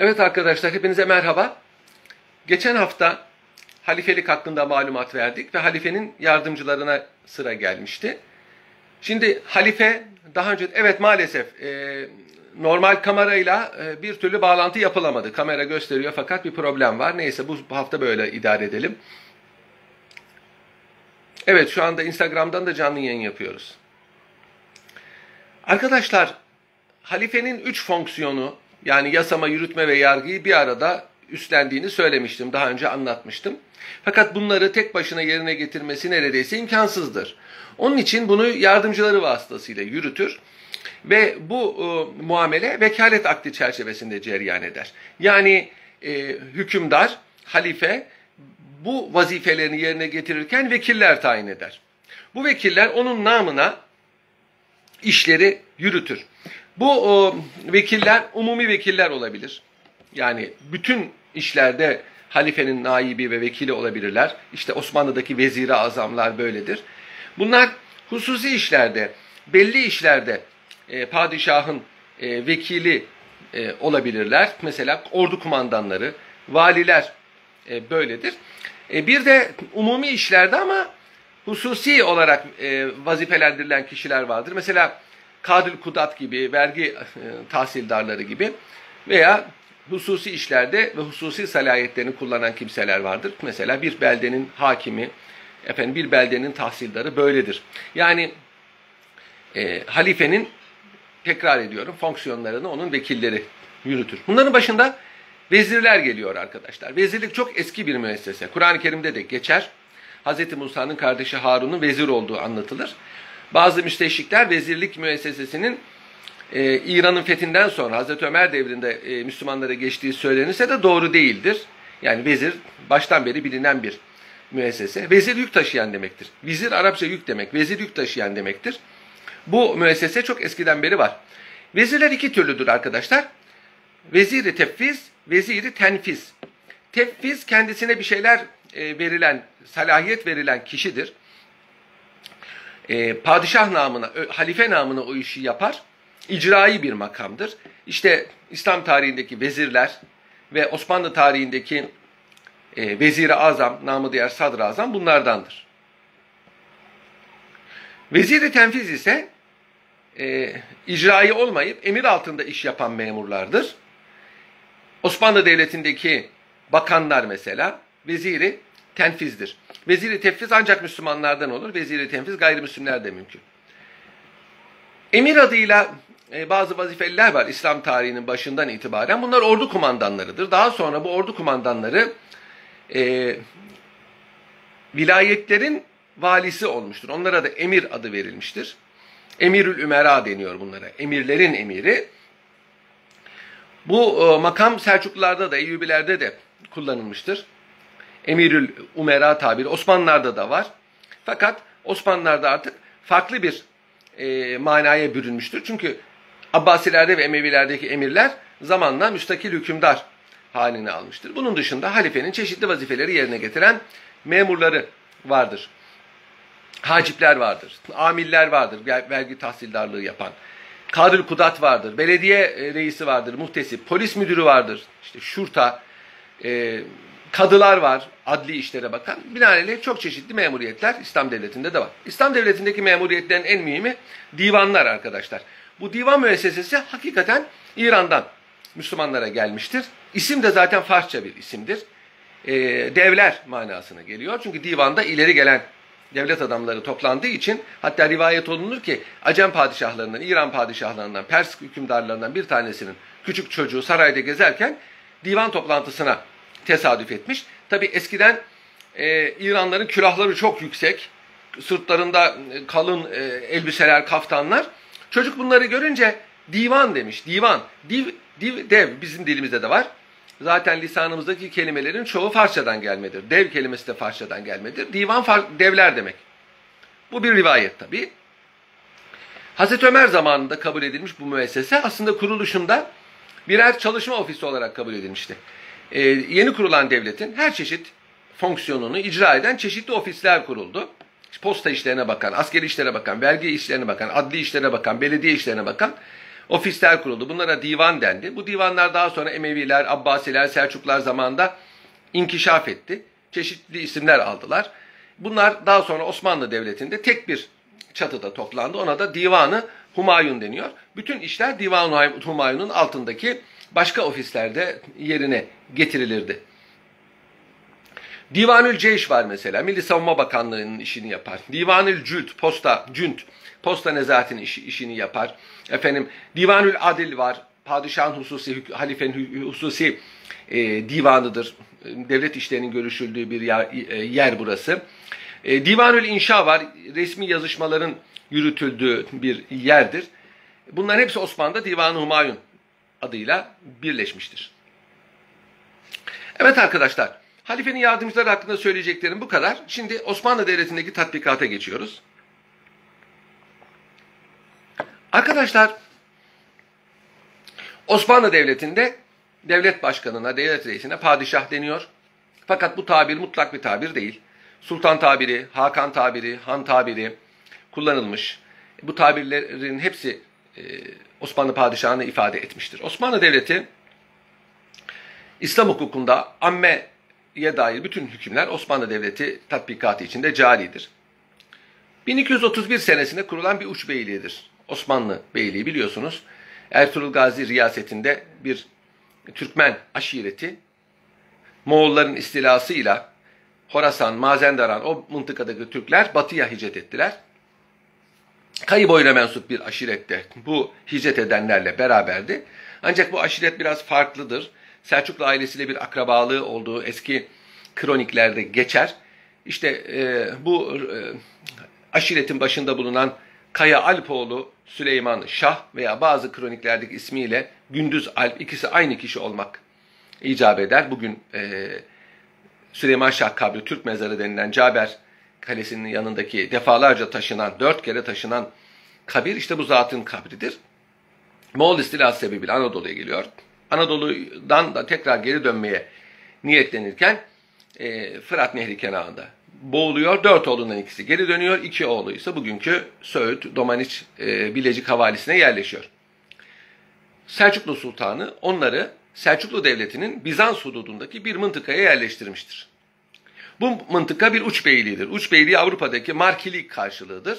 Evet arkadaşlar hepinize merhaba. Geçen hafta halifelik hakkında malumat verdik ve halifenin yardımcılarına sıra gelmişti. Şimdi halife daha önce evet maalesef e, normal kamerayla e, bir türlü bağlantı yapılamadı. Kamera gösteriyor fakat bir problem var. Neyse bu hafta böyle idare edelim. Evet şu anda Instagram'dan da canlı yayın yapıyoruz. Arkadaşlar halifenin üç fonksiyonu yani yasama, yürütme ve yargıyı bir arada üstlendiğini söylemiştim. Daha önce anlatmıştım. Fakat bunları tek başına yerine getirmesi neredeyse imkansızdır. Onun için bunu yardımcıları vasıtasıyla yürütür ve bu e, muamele vekalet akdi çerçevesinde cereyan eder. Yani e, hükümdar, halife bu vazifelerini yerine getirirken vekiller tayin eder. Bu vekiller onun namına işleri yürütür. Bu o, vekiller umumi vekiller olabilir. Yani bütün işlerde halifenin naibi ve vekili olabilirler. İşte Osmanlı'daki veziri azamlar böyledir. Bunlar hususi işlerde, belli işlerde e, padişahın e, vekili e, olabilirler. Mesela ordu kumandanları, valiler e, böyledir. E, bir de umumi işlerde ama hususi olarak e, vazifelendirilen kişiler vardır. Mesela Kadül Kudat gibi, vergi e, tahsildarları gibi veya hususi işlerde ve hususi salayetlerini kullanan kimseler vardır. Mesela bir beldenin hakimi, efendim bir beldenin tahsildarı böyledir. Yani e, halifenin tekrar ediyorum fonksiyonlarını onun vekilleri yürütür. Bunların başında vezirler geliyor arkadaşlar. Vezirlik çok eski bir müessese. Kur'an-ı Kerim'de de geçer. Hz. Musa'nın kardeşi Harun'un vezir olduğu anlatılır. Bazı müsteşrikler vezirlik müessesesinin e, İran'ın fethinden sonra Hazreti Ömer devrinde e, Müslümanlara geçtiği söylenirse de doğru değildir. Yani vezir baştan beri bilinen bir müessese. Vezir yük taşıyan demektir. Vizir Arapça yük demek. Vezir yük taşıyan demektir. Bu müessese çok eskiden beri var. Vezirler iki türlüdür arkadaşlar. Veziri tefviz, veziri tenfiz. Tefviz kendisine bir şeyler e, verilen, salahiyet verilen kişidir e, padişah namına, halife namına o işi yapar. İcrai bir makamdır. İşte İslam tarihindeki vezirler ve Osmanlı tarihindeki e, vezir azam, namı diğer sadr azam bunlardandır. Vezir-i tenfiz ise e, icrayı olmayıp emir altında iş yapan memurlardır. Osmanlı Devleti'ndeki bakanlar mesela veziri tenfizdir. Veziri tefviz ancak Müslümanlardan olur. Veziri tenfiz gayrimüslimler de mümkün. Emir adıyla e, bazı vazifeliler var İslam tarihinin başından itibaren. Bunlar ordu kumandanlarıdır. Daha sonra bu ordu kumandanları e, vilayetlerin valisi olmuştur. Onlara da emir adı verilmiştir. Emirül Ümera deniyor bunlara. Emirlerin emiri. Bu e, makam Selçuklularda da, Eyyubilerde de kullanılmıştır. Emirül Umera tabiri Osmanlılar'da da var. Fakat Osmanlılar'da artık farklı bir e, manaya bürünmüştür. Çünkü Abbasilerde ve Emevilerdeki emirler zamanla müstakil hükümdar halini almıştır. Bunun dışında halifenin çeşitli vazifeleri yerine getiren memurları vardır. Hacipler vardır, amiller vardır, vergi tahsildarlığı yapan. Kadül Kudat vardır, belediye e, reisi vardır, muhtesip, polis müdürü vardır, işte şurta, e, kadılar var, adli işlere bakan. Binaenaleyh çok çeşitli memuriyetler İslam devletinde de var. İslam devletindeki memuriyetlerin en mühimi divanlar arkadaşlar. Bu divan müessesesi hakikaten İran'dan Müslümanlara gelmiştir. İsim de zaten Farsça bir isimdir. E, devler manasına geliyor. Çünkü divanda ileri gelen devlet adamları toplandığı için hatta rivayet olunur ki Acem padişahlarından, İran padişahlarından, Pers hükümdarlarından bir tanesinin küçük çocuğu sarayda gezerken divan toplantısına tesadüf etmiş. Tabi eskiden e, İranların külahları çok yüksek. Sırtlarında e, kalın e, elbiseler, kaftanlar. Çocuk bunları görünce divan demiş. Divan. Div, div, dev bizim dilimizde de var. Zaten lisanımızdaki kelimelerin çoğu Farsçadan gelmedir. Dev kelimesi de Farsçadan gelmedir. Divan devler demek. Bu bir rivayet tabi. Hazreti Ömer zamanında kabul edilmiş bu müessese aslında kuruluşunda birer çalışma ofisi olarak kabul edilmişti e, yeni kurulan devletin her çeşit fonksiyonunu icra eden çeşitli ofisler kuruldu. Posta işlerine bakan, askeri işlere bakan, vergi işlerine bakan, adli işlere bakan, belediye işlerine bakan ofisler kuruldu. Bunlara divan dendi. Bu divanlar daha sonra Emeviler, Abbasiler, Selçuklar zamanında inkişaf etti. Çeşitli isimler aldılar. Bunlar daha sonra Osmanlı Devleti'nde tek bir çatıda toplandı. Ona da Divanı Humayun deniyor. Bütün işler Divan-ı Humayun'un altındaki başka ofislerde yerine getirilirdi. Divanül Ceyş var mesela. Milli Savunma Bakanlığı'nın işini yapar. Divanül Cült, posta, cünt, posta nezahatinin iş, işini yapar. Efendim, Divanül Adil var. Padişahın hususi, halifenin hususi e, divanıdır. Devlet işlerinin görüşüldüğü bir yer, e, yer burası. E, Divanül İnşa var. Resmi yazışmaların yürütüldüğü bir yerdir. Bunların hepsi Osmanlı'da Divan-ı Humayun adıyla birleşmiştir. Evet arkadaşlar, halifenin yardımcıları hakkında söyleyeceklerim bu kadar. Şimdi Osmanlı Devleti'ndeki tatbikata geçiyoruz. Arkadaşlar, Osmanlı Devleti'nde devlet başkanına, devlet reisine padişah deniyor. Fakat bu tabir mutlak bir tabir değil. Sultan tabiri, Hakan tabiri, Han tabiri kullanılmış. Bu tabirlerin hepsi Osmanlı padişahını ifade etmiştir. Osmanlı Devleti İslam hukukunda ammeye dair bütün hükümler Osmanlı Devleti tatbikatı içinde caridir. 1231 senesinde kurulan bir uç beyliğidir. Osmanlı Beyliği biliyorsunuz. Ertuğrul Gazi riyasetinde bir Türkmen aşireti Moğolların istilasıyla Horasan, Mazendaran o mıntıkadaki Türkler batıya hicret ettiler. Kayı boyuna mensup bir aşirette bu hicret edenlerle beraberdi. Ancak bu aşiret biraz farklıdır. Selçuklu ailesiyle bir akrabalığı olduğu eski kroniklerde geçer. İşte e, bu e, aşiretin başında bulunan Kaya Alpoğlu Süleyman Şah veya bazı kroniklerdeki ismiyle Gündüz Alp ikisi aynı kişi olmak icap eder. Bugün e, Süleyman Şah kabri Türk mezarı denilen Caber Kalesi'nin yanındaki defalarca taşınan, dört kere taşınan kabir işte bu zatın kabridir. Moğol istilası sebebiyle Anadolu'ya geliyor. Anadolu'dan da tekrar geri dönmeye niyetlenirken e, Fırat Nehri kenarında boğuluyor. Dört oğlundan ikisi geri dönüyor. İki oğlu ise bugünkü Söğüt, Domaniç, e, Bilecik havalisine yerleşiyor. Selçuklu Sultanı onları Selçuklu Devleti'nin Bizans hududundaki bir mıntıkaya yerleştirmiştir. Bu mıntıka bir uç beyliğidir. Uç beyliği Avrupa'daki markilik karşılığıdır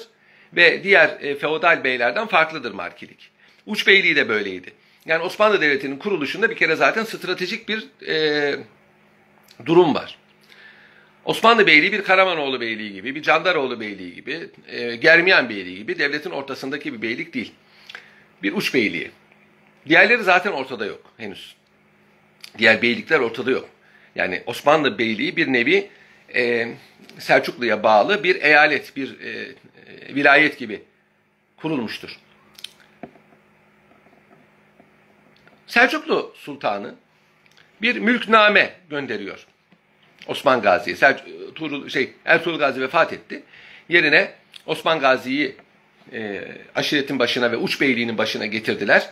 ve diğer e, feodal beylerden farklıdır markilik. Uç beyliği de böyleydi. Yani Osmanlı Devleti'nin kuruluşunda bir kere zaten stratejik bir e, durum var. Osmanlı Beyliği bir Karamanoğlu Beyliği gibi, bir Candaroğlu Beyliği gibi, e, Germiyan Beyliği gibi devletin ortasındaki bir beylik değil. Bir uç beyliği. Diğerleri zaten ortada yok henüz. Diğer beylikler ortada yok. Yani Osmanlı Beyliği bir nevi e, Selçuklu'ya bağlı bir eyalet, bir e, e, vilayet gibi kurulmuştur. Selçuklu Sultanı bir mülkname gönderiyor. Osman Gazi'ye. Selçuk, şey, Ertuğrul Gazi vefat etti. Yerine Osman Gazi'yi e, aşiretin başına ve uç beyliğinin başına getirdiler.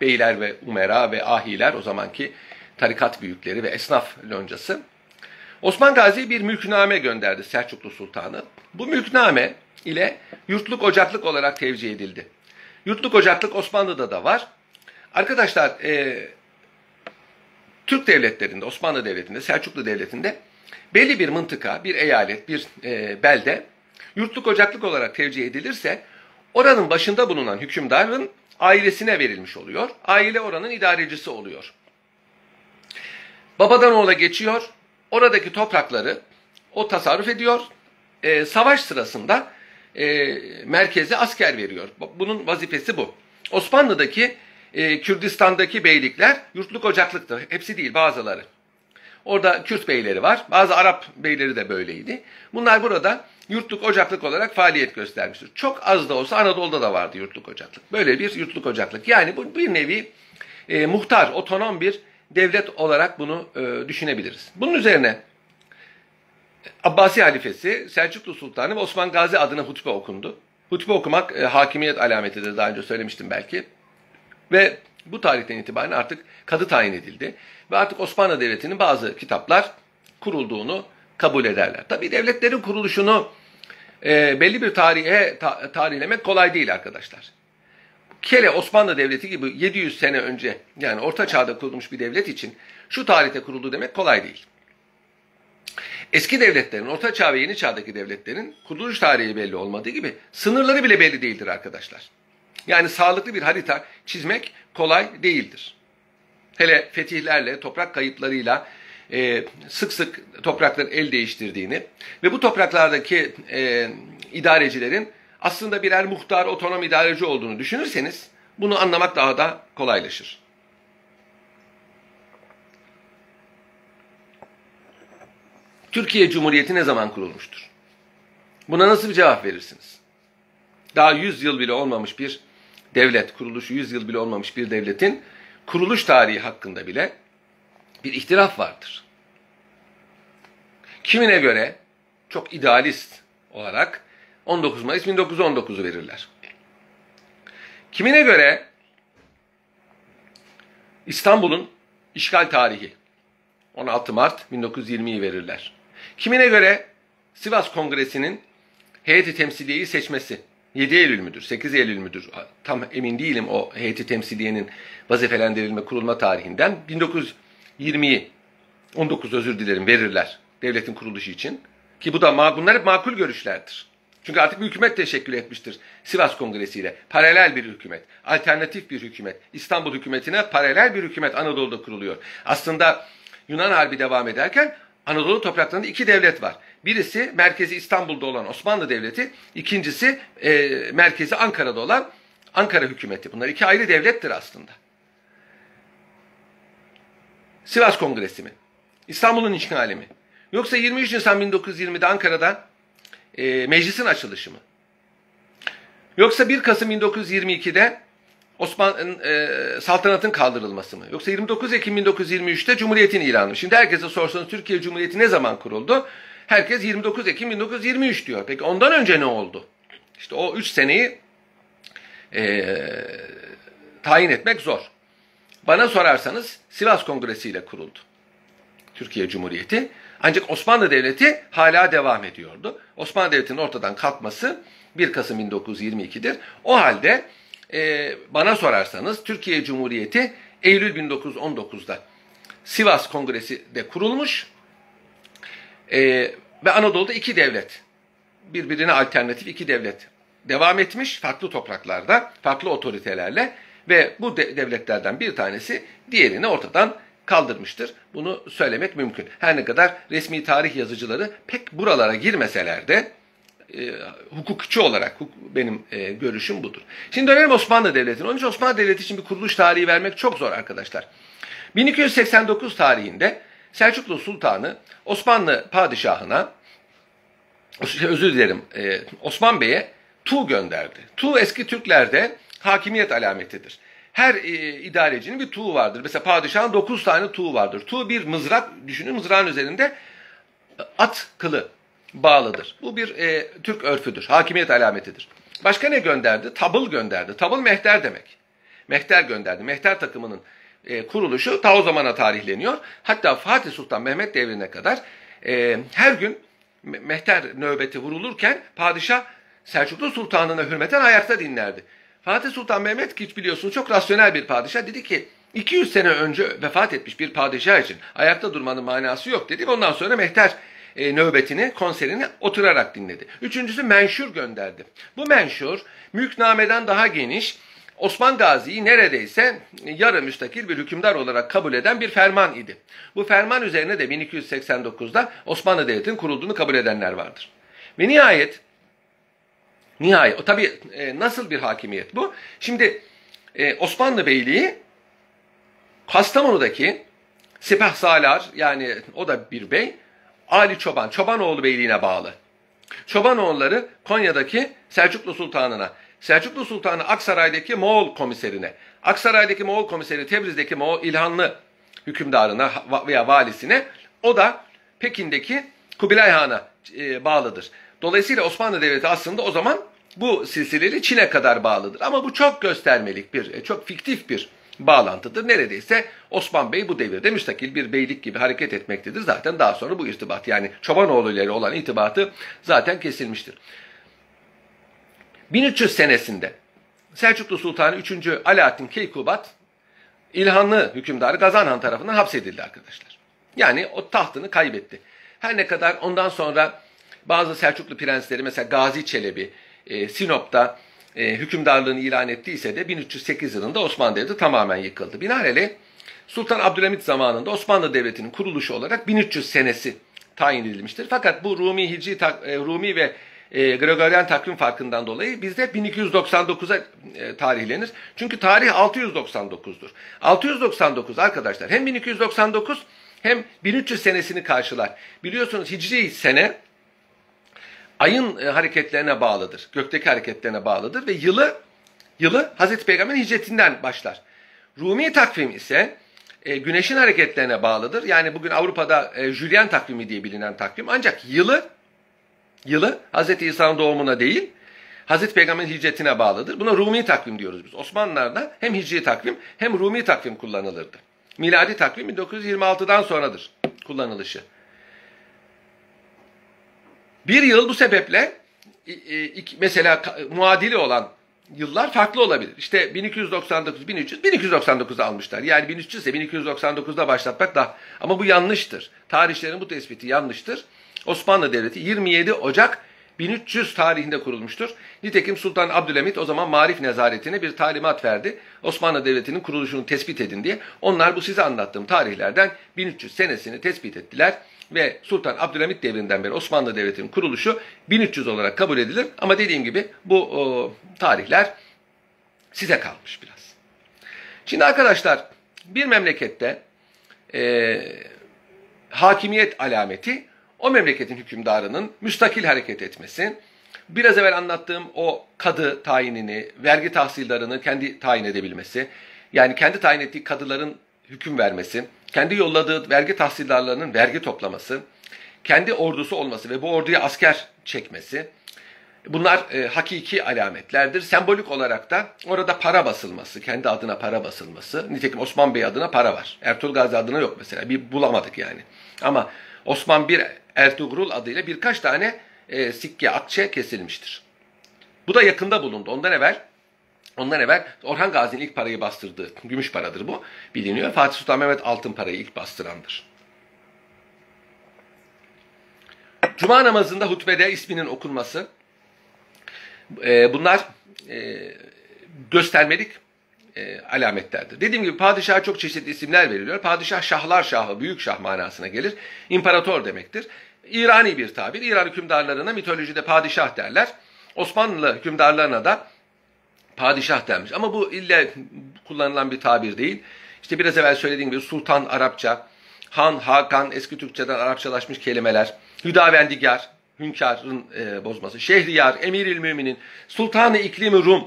Beyler ve umera ve ahiler o zamanki tarikat büyükleri ve esnaf loncası. Osman Gazi bir mülkname gönderdi Selçuklu Sultanı. Bu mülkname ile yurtluk ocaklık olarak tevcih edildi. Yurtluk ocaklık Osmanlı'da da var. Arkadaşlar e, Türk devletlerinde, Osmanlı Devleti'nde, Selçuklu Devleti'nde belli bir mıntıka, bir eyalet, bir e, belde yurtluk ocaklık olarak tevcih edilirse oranın başında bulunan hükümdarın ailesine verilmiş oluyor. Aile oranın idarecisi oluyor. Babadan oğula geçiyor. Oradaki toprakları o tasarruf ediyor. E, savaş sırasında e, merkeze asker veriyor. Bunun vazifesi bu. Osmanlı'daki e, Kürdistan'daki beylikler yurtluk ocaklıktır. Hepsi değil bazıları. Orada Kürt beyleri var. Bazı Arap beyleri de böyleydi. Bunlar burada yurtluk ocaklık olarak faaliyet göstermiştir. Çok az da olsa Anadolu'da da vardı yurtluk ocaklık. Böyle bir yurtluk ocaklık. Yani bu bir nevi e, muhtar, otonom bir devlet olarak bunu e, düşünebiliriz. Bunun üzerine Abbasi halifesi Selçuklu Sultanı ve Osman Gazi adına hutbe okundu. Hutbe okumak e, hakimiyet alametidir daha önce söylemiştim belki. Ve bu tarihten itibaren artık kadı tayin edildi. Ve artık Osmanlı Devleti'nin bazı kitaplar kurulduğunu kabul ederler. Tabi devletlerin kuruluşunu e, belli bir tarihe ta, tarihlemek kolay değil arkadaşlar. Kele Osmanlı Devleti gibi 700 sene önce yani Orta Çağ'da kurulmuş bir devlet için şu tarihte kuruldu demek kolay değil. Eski devletlerin, Orta Çağ ve Yeni Çağ'daki devletlerin kuruluş tarihi belli olmadığı gibi sınırları bile belli değildir arkadaşlar. Yani sağlıklı bir harita çizmek kolay değildir. Hele fetihlerle, toprak kayıplarıyla e, sık sık toprakların el değiştirdiğini ve bu topraklardaki e, idarecilerin aslında birer muhtar, otonom idareci olduğunu düşünürseniz bunu anlamak daha da kolaylaşır. Türkiye Cumhuriyeti ne zaman kurulmuştur? Buna nasıl bir cevap verirsiniz? Daha 100 yıl bile olmamış bir devlet, kuruluşu 100 yıl bile olmamış bir devletin kuruluş tarihi hakkında bile bir ihtilaf vardır. Kimine göre çok idealist olarak 19 Mayıs 1919'u verirler. Kimine göre İstanbul'un işgal tarihi 16 Mart 1920'yi verirler. Kimine göre Sivas Kongresi'nin heyeti temsiliyeyi seçmesi 7 Eylül müdür, 8 Eylül müdür? Tam emin değilim o heyeti temsiliyenin vazifelendirilme kurulma tarihinden. 1920'yi 19 özür dilerim verirler devletin kuruluşu için. Ki bu da bunlar hep makul görüşlerdir. Çünkü artık bir hükümet teşekkül etmiştir Sivas Kongresi ile. Paralel bir hükümet, alternatif bir hükümet. İstanbul hükümetine paralel bir hükümet Anadolu'da kuruluyor. Aslında Yunan Harbi devam ederken Anadolu topraklarında iki devlet var. Birisi merkezi İstanbul'da olan Osmanlı Devleti, ikincisi e, merkezi Ankara'da olan Ankara hükümeti. Bunlar iki ayrı devlettir aslında. Sivas Kongresi mi? İstanbul'un işgali mi? Yoksa 23 Nisan 1920'de Ankara'da e, meclisin açılışı mı? Yoksa 1 Kasım 1922'de Osman e, saltanatın kaldırılması mı? Yoksa 29 Ekim 1923'te Cumhuriyet'in ilanı mı? Şimdi herkese sorsanız Türkiye Cumhuriyeti ne zaman kuruldu? Herkes 29 Ekim 1923 diyor. Peki ondan önce ne oldu? İşte o 3 seneyi e, tayin etmek zor. Bana sorarsanız Sivas Kongresi ile kuruldu. Türkiye Cumhuriyeti. Ancak Osmanlı Devleti hala devam ediyordu. Osmanlı Devleti'nin ortadan kalkması 1 Kasım 1922'dir. O halde e, bana sorarsanız Türkiye Cumhuriyeti Eylül 1919'da Sivas Kongresi'de kurulmuş e, ve Anadolu'da iki devlet, birbirine alternatif iki devlet devam etmiş farklı topraklarda, farklı otoritelerle ve bu de devletlerden bir tanesi diğerini ortadan kaldırmıştır. Bunu söylemek mümkün. Her ne kadar resmi tarih yazıcıları pek buralara girmeseler de e, hukukçu olarak hukuk, benim e, görüşüm budur. Şimdi dönelim Osmanlı Devleti'ne. Onun için Osmanlı Devleti için bir kuruluş tarihi vermek çok zor arkadaşlar. 1289 tarihinde Selçuklu Sultanı Osmanlı Padişahına özür dilerim e, Osman Bey'e Tu gönderdi. Tu eski Türklerde hakimiyet alametidir. Her e, idarecinin bir tuğu vardır. Mesela padişahın 9 tane tuğu vardır. Tuğ bir mızrak, düşünün mızrağın üzerinde at kılı bağlıdır. Bu bir e, Türk örfüdür, hakimiyet alametidir. Başka ne gönderdi? Tabıl gönderdi. Tabıl mehter demek. Mehter gönderdi. Mehter takımının e, kuruluşu ta o zamana tarihleniyor. Hatta Fatih Sultan Mehmet devrine kadar e, her gün mehter nöbeti vurulurken padişah Selçuklu Sultan'ına hürmeten ayakta dinlerdi. Fatih Sultan Mehmet ki biliyorsunuz çok rasyonel bir padişah dedi ki 200 sene önce vefat etmiş bir padişah için ayakta durmanın manası yok dedi. Ondan sonra mehter e, nöbetini, konserini oturarak dinledi. Üçüncüsü menşur gönderdi. Bu menşur mülknameden daha geniş, Osman Gazi'yi neredeyse yarı müstakil bir hükümdar olarak kabul eden bir ferman idi. Bu ferman üzerine de 1289'da Osmanlı Devleti'nin kurulduğunu kabul edenler vardır. Ve nihayet nihayet o tabii e, nasıl bir hakimiyet bu? Şimdi e, Osmanlı Beyliği Kastamonu'daki Sipah Salar yani o da bir bey Ali Çoban, Çobanoğlu Beyliğine bağlı. Çobanoğulları Konya'daki Selçuklu Sultanı'na, Selçuklu Sultanı Aksaray'daki Moğol komiserine, Aksaray'daki Moğol komiseri Tebriz'deki Moğol İlhanlı hükümdarına veya valisine, o da Pekin'deki Kubilay Han'a e, bağlıdır. Dolayısıyla Osmanlı Devleti aslında o zaman bu silsileli Çin'e kadar bağlıdır. Ama bu çok göstermelik bir, e, çok fiktif bir bağlantıdır. Neredeyse Osman Bey bu devirde müstakil bir beylik gibi hareket etmektedir. Zaten daha sonra bu irtibat yani Çobanoğlu ile olan irtibatı zaten kesilmiştir. 1300 senesinde Selçuklu Sultanı 3. Alaaddin Keykubat İlhanlı hükümdarı Gazanhan tarafından hapsedildi arkadaşlar. Yani o tahtını kaybetti. Her ne kadar ondan sonra bazı Selçuklu prensleri mesela Gazi Çelebi e, Sinop'ta e, hükümdarlığını ilan ettiyse de 1308 yılında Osmanlı Devleti tamamen yıkıldı. Binaenaleyh Sultan Abdülhamit zamanında Osmanlı Devleti'nin kuruluşu olarak 1300 senesi tayin edilmiştir. Fakat bu Rumi, Hicri, e, Rumi ve e, Gregorian takvim farkından dolayı bizde 1299'a e, tarihlenir. Çünkü tarih 699'dur. 699 arkadaşlar hem 1299 hem 1300 senesini karşılar. Biliyorsunuz Hicri sene ayın e, hareketlerine bağlıdır. Gökteki hareketlerine bağlıdır ve yılı yılı Hazreti Peygamber'in hicretinden başlar. Rumi takvim ise e, güneşin hareketlerine bağlıdır. Yani bugün Avrupa'da e, Julian takvimi diye bilinen takvim. Ancak yılı yılı Hz. İsa'nın doğumuna değil, Hz. Peygamber'in hicretine bağlıdır. Buna Rumi takvim diyoruz biz. Osmanlılar'da hem hicri takvim hem Rumi takvim kullanılırdı. Miladi takvim 1926'dan sonradır kullanılışı. Bir yıl bu sebeple mesela muadili olan yıllar farklı olabilir. İşte 1299, 1300, 1299 almışlar. Yani 1300 ise 1299'da başlatmak da ama bu yanlıştır. Tarihlerin bu tespiti yanlıştır. Osmanlı Devleti 27 Ocak 1300 tarihinde kurulmuştur. Nitekim Sultan Abdülhamit o zaman Marif Nezaretine bir talimat verdi. Osmanlı Devleti'nin kuruluşunu tespit edin diye. Onlar bu size anlattığım tarihlerden 1300 senesini tespit ettiler ve Sultan Abdülhamit devrinden beri Osmanlı Devleti'nin kuruluşu 1300 olarak kabul edilir. Ama dediğim gibi bu o, tarihler size kalmış biraz. Şimdi arkadaşlar bir memlekette e, hakimiyet alameti o memleketin hükümdarının müstakil hareket etmesi, biraz evvel anlattığım o kadı tayinini, vergi tahsillarını kendi tayin edebilmesi, yani kendi tayin ettiği kadıların hüküm vermesi, kendi yolladığı vergi tahsildarlarının vergi toplaması, kendi ordusu olması ve bu orduya asker çekmesi, bunlar e, hakiki alametlerdir. Sembolik olarak da orada para basılması, kendi adına para basılması. Nitekim Osman Bey adına para var. Ertuğrul Gazi adına yok mesela. Bir bulamadık yani. Ama Osman bir Ertuğrul adıyla birkaç tane e, sikke, akçe kesilmiştir. Bu da yakında bulundu. Ondan evvel Ondan evvel Orhan Gazi'nin ilk parayı bastırdığı gümüş paradır bu biliniyor. Fatih Sultan Mehmet altın parayı ilk bastırandır. Cuma namazında hutbede isminin okunması e, bunlar e, göstermelik e, alametlerdir. Dediğim gibi padişaha çok çeşitli isimler veriliyor. Padişah şahlar şahı, büyük şah manasına gelir. İmparator demektir. İrani bir tabir. İran hükümdarlarına mitolojide padişah derler. Osmanlı hükümdarlarına da padişah denmiş. Ama bu ille kullanılan bir tabir değil. İşte biraz evvel söylediğim gibi sultan Arapça, han, hakan eski Türkçeden Arapçalaşmış kelimeler, hüdavendigar, hünkârın e, bozması, şehriyar, emiril müminin, sultanı iklimi Rum,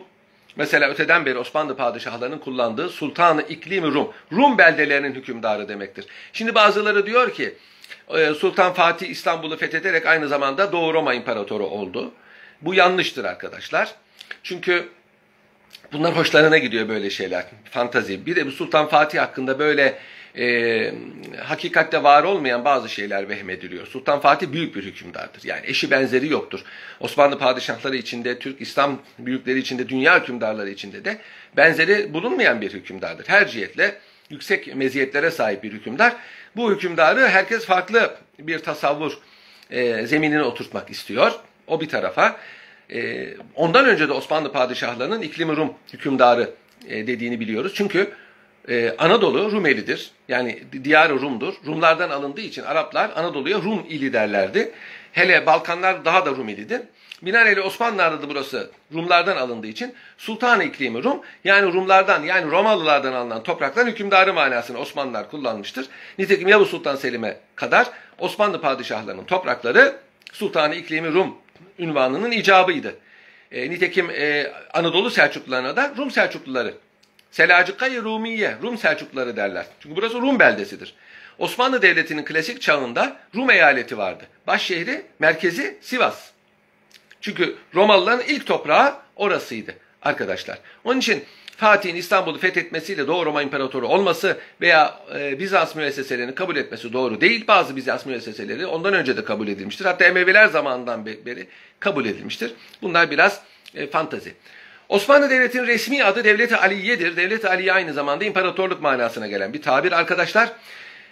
Mesela öteden beri Osmanlı padişahlarının kullandığı Sultanı İklimi Rum. Rum beldelerinin hükümdarı demektir. Şimdi bazıları diyor ki e, Sultan Fatih İstanbul'u fethederek aynı zamanda Doğu Roma İmparatoru oldu. Bu yanlıştır arkadaşlar. Çünkü bunlar hoşlarına gidiyor böyle şeyler. Fantazi. Bir de bu Sultan Fatih hakkında böyle e, hakikatte var olmayan bazı şeyler vehmediliyor. Sultan Fatih büyük bir hükümdardır. Yani eşi benzeri yoktur. Osmanlı padişahları içinde, Türk İslam büyükleri içinde, dünya hükümdarları içinde de benzeri bulunmayan bir hükümdardır. Her cihetle yüksek meziyetlere sahip bir hükümdar. Bu hükümdarı herkes farklı bir tasavvur e, zeminine oturtmak istiyor. O bir tarafa. E, ondan önce de Osmanlı padişahlarının iklimi Rum hükümdarı e, dediğini biliyoruz. Çünkü ee, Anadolu Rumelidir. Yani diyar Rum'dur. Rumlardan alındığı için Araplar Anadolu'ya Rum ili derlerdi. Hele Balkanlar daha da Rumelidir. Binaenaleyh Osmanlılar'da da burası Rumlardan alındığı için Sultan iklimi Rum yani Rumlardan yani Romalılardan alınan toprakların hükümdarı manasını Osmanlılar kullanmıştır. Nitekim Yavuz Sultan Selim'e kadar Osmanlı padişahlarının toprakları Sultanı iklimi Rum ünvanının icabıydı. E, nitekim e, Anadolu Selçuklularına da Rum Selçukluları Selacıkayı Rumiye, Rum Selçukluları derler. Çünkü burası Rum beldesidir. Osmanlı Devleti'nin klasik çağında Rum eyaleti vardı. Baş şehri, merkezi Sivas. Çünkü Romalıların ilk toprağı orasıydı arkadaşlar. Onun için Fatih'in İstanbul'u fethetmesiyle Doğu Roma İmparatoru olması veya e, Bizans müesseselerini kabul etmesi doğru değil. Bazı Bizans müesseseleri ondan önce de kabul edilmiştir. Hatta Emeviler zamanından beri kabul edilmiştir. Bunlar biraz e, fantazi. Osmanlı Devleti'nin resmi adı Devlet-i Aliye'dir. Devlet-i Aliye aynı zamanda imparatorluk manasına gelen bir tabir arkadaşlar.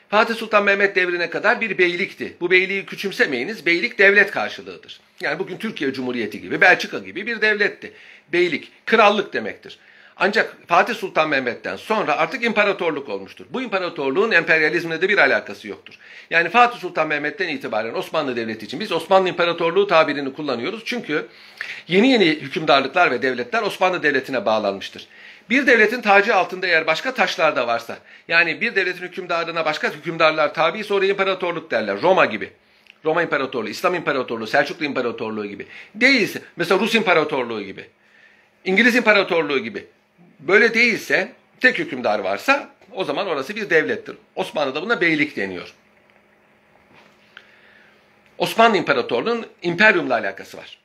Fatih Sultan Mehmet devrine kadar bir beylikti. Bu beyliği küçümsemeyiniz. Beylik devlet karşılığıdır. Yani bugün Türkiye Cumhuriyeti gibi, Belçika gibi bir devletti. Beylik, krallık demektir. Ancak Fatih Sultan Mehmet'ten sonra artık imparatorluk olmuştur. Bu imparatorluğun emperyalizmle de bir alakası yoktur. Yani Fatih Sultan Mehmet'ten itibaren Osmanlı Devleti için biz Osmanlı İmparatorluğu tabirini kullanıyoruz. Çünkü yeni yeni hükümdarlıklar ve devletler Osmanlı Devleti'ne bağlanmıştır. Bir devletin tacı altında eğer başka taşlar da varsa, yani bir devletin hükümdarına başka hükümdarlar tabi sonra imparatorluk derler. Roma gibi. Roma İmparatorluğu, İslam İmparatorluğu, Selçuklu İmparatorluğu gibi. Değilse, mesela Rus İmparatorluğu gibi. İngiliz İmparatorluğu gibi. Böyle değilse, tek hükümdar varsa o zaman orası bir devlettir. Osmanlı'da buna beylik deniyor. Osmanlı İmparatorluğu'nun imperyumla alakası var.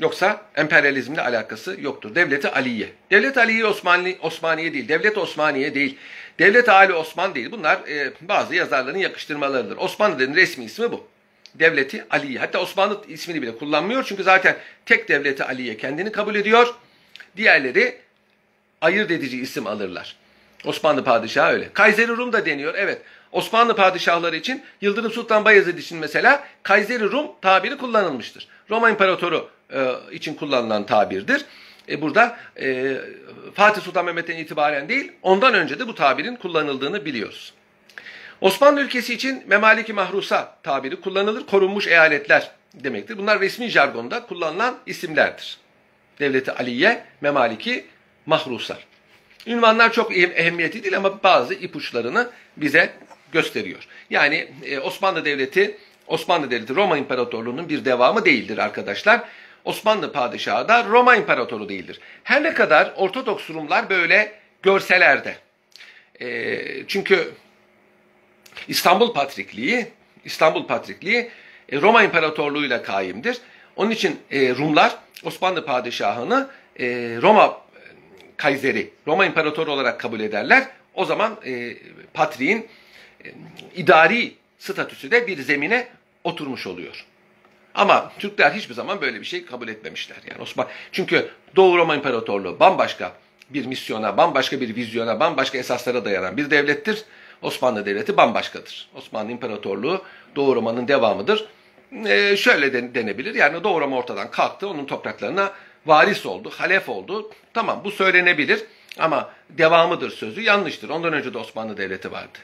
Yoksa emperyalizmle alakası yoktur. Devleti Aliye. Devlet Aliye Osmanlı, Osmaniye değil. Devlet Osmaniye değil. Devlet Ali Osman değil. Bunlar e, bazı yazarların yakıştırmalarıdır. Osmanlı'nın resmi ismi bu. Devleti Aliye. Hatta Osmanlı ismini bile kullanmıyor. Çünkü zaten tek devleti Aliye kendini kabul ediyor. Diğerleri ayırt edici isim alırlar. Osmanlı padişahı öyle. Kayseri Rum da deniyor. Evet. Osmanlı padişahları için Yıldırım Sultan Bayezid için mesela Kayseri Rum tabiri kullanılmıştır. Roma İmparatoru e, için kullanılan tabirdir. E burada e, Fatih Sultan Mehmet'ten itibaren değil, ondan önce de bu tabirin kullanıldığını biliyoruz. Osmanlı ülkesi için memaliki mahrusa tabiri kullanılır. Korunmuş eyaletler demektir. Bunlar resmi jargonda kullanılan isimlerdir. Devleti Aliye, memaliki mahruslar. Ünvanlar çok ehemmiyeti değil ama bazı ipuçlarını bize gösteriyor. Yani e, Osmanlı Devleti, Osmanlı Devleti Roma İmparatorluğu'nun bir devamı değildir arkadaşlar. Osmanlı padişahı da Roma İmparatoru değildir. Her ne kadar Ortodoks Rumlar böyle görseler de. E, çünkü İstanbul Patrikliği, İstanbul Patrikliği e, Roma İmparatorluğu'yla kaimdir. Onun için e, Rumlar Osmanlı padişahını e, Roma Kayseri, Roma İmparatoru olarak kabul ederler. O zaman e, Patriğin e, idari statüsü de bir zemine oturmuş oluyor. Ama Türkler hiçbir zaman böyle bir şey kabul etmemişler. Yani Osman çünkü Doğu Roma İmparatorluğu bambaşka bir misyona, bambaşka bir vizyona, bambaşka esaslara dayanan bir devlettir. Osmanlı Devleti bambaşkadır. Osmanlı İmparatorluğu Doğu Roma'nın devamıdır. Ee, şöyle de, denebilir. Yani Doğu Roma ortadan kalktı, onun topraklarına varis oldu, halef oldu. Tamam bu söylenebilir ama devamıdır sözü yanlıştır. Ondan önce de Osmanlı Devleti vardı.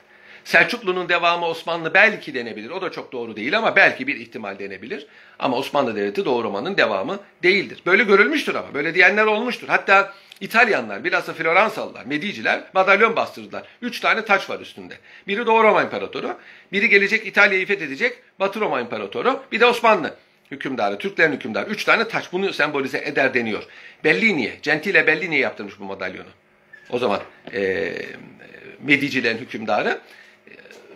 Selçuklu'nun devamı Osmanlı belki denebilir. O da çok doğru değil ama belki bir ihtimal denebilir. Ama Osmanlı Devleti Doğu Roma'nın devamı değildir. Böyle görülmüştür ama. Böyle diyenler olmuştur. Hatta İtalyanlar, bilhassa Floransalılar, Mediciler madalyon bastırdılar. Üç tane taç var üstünde. Biri Doğu Roma İmparatoru, biri gelecek İtalya'yı fethedecek Batı Roma İmparatoru, bir de Osmanlı hükümdarı, Türklerin hükümdarı. Üç tane taç bunu sembolize eder deniyor. Bellini'ye, Gentile Bellini'ye yaptırmış bu madalyonu. O zaman e, Medicilerin hükümdarı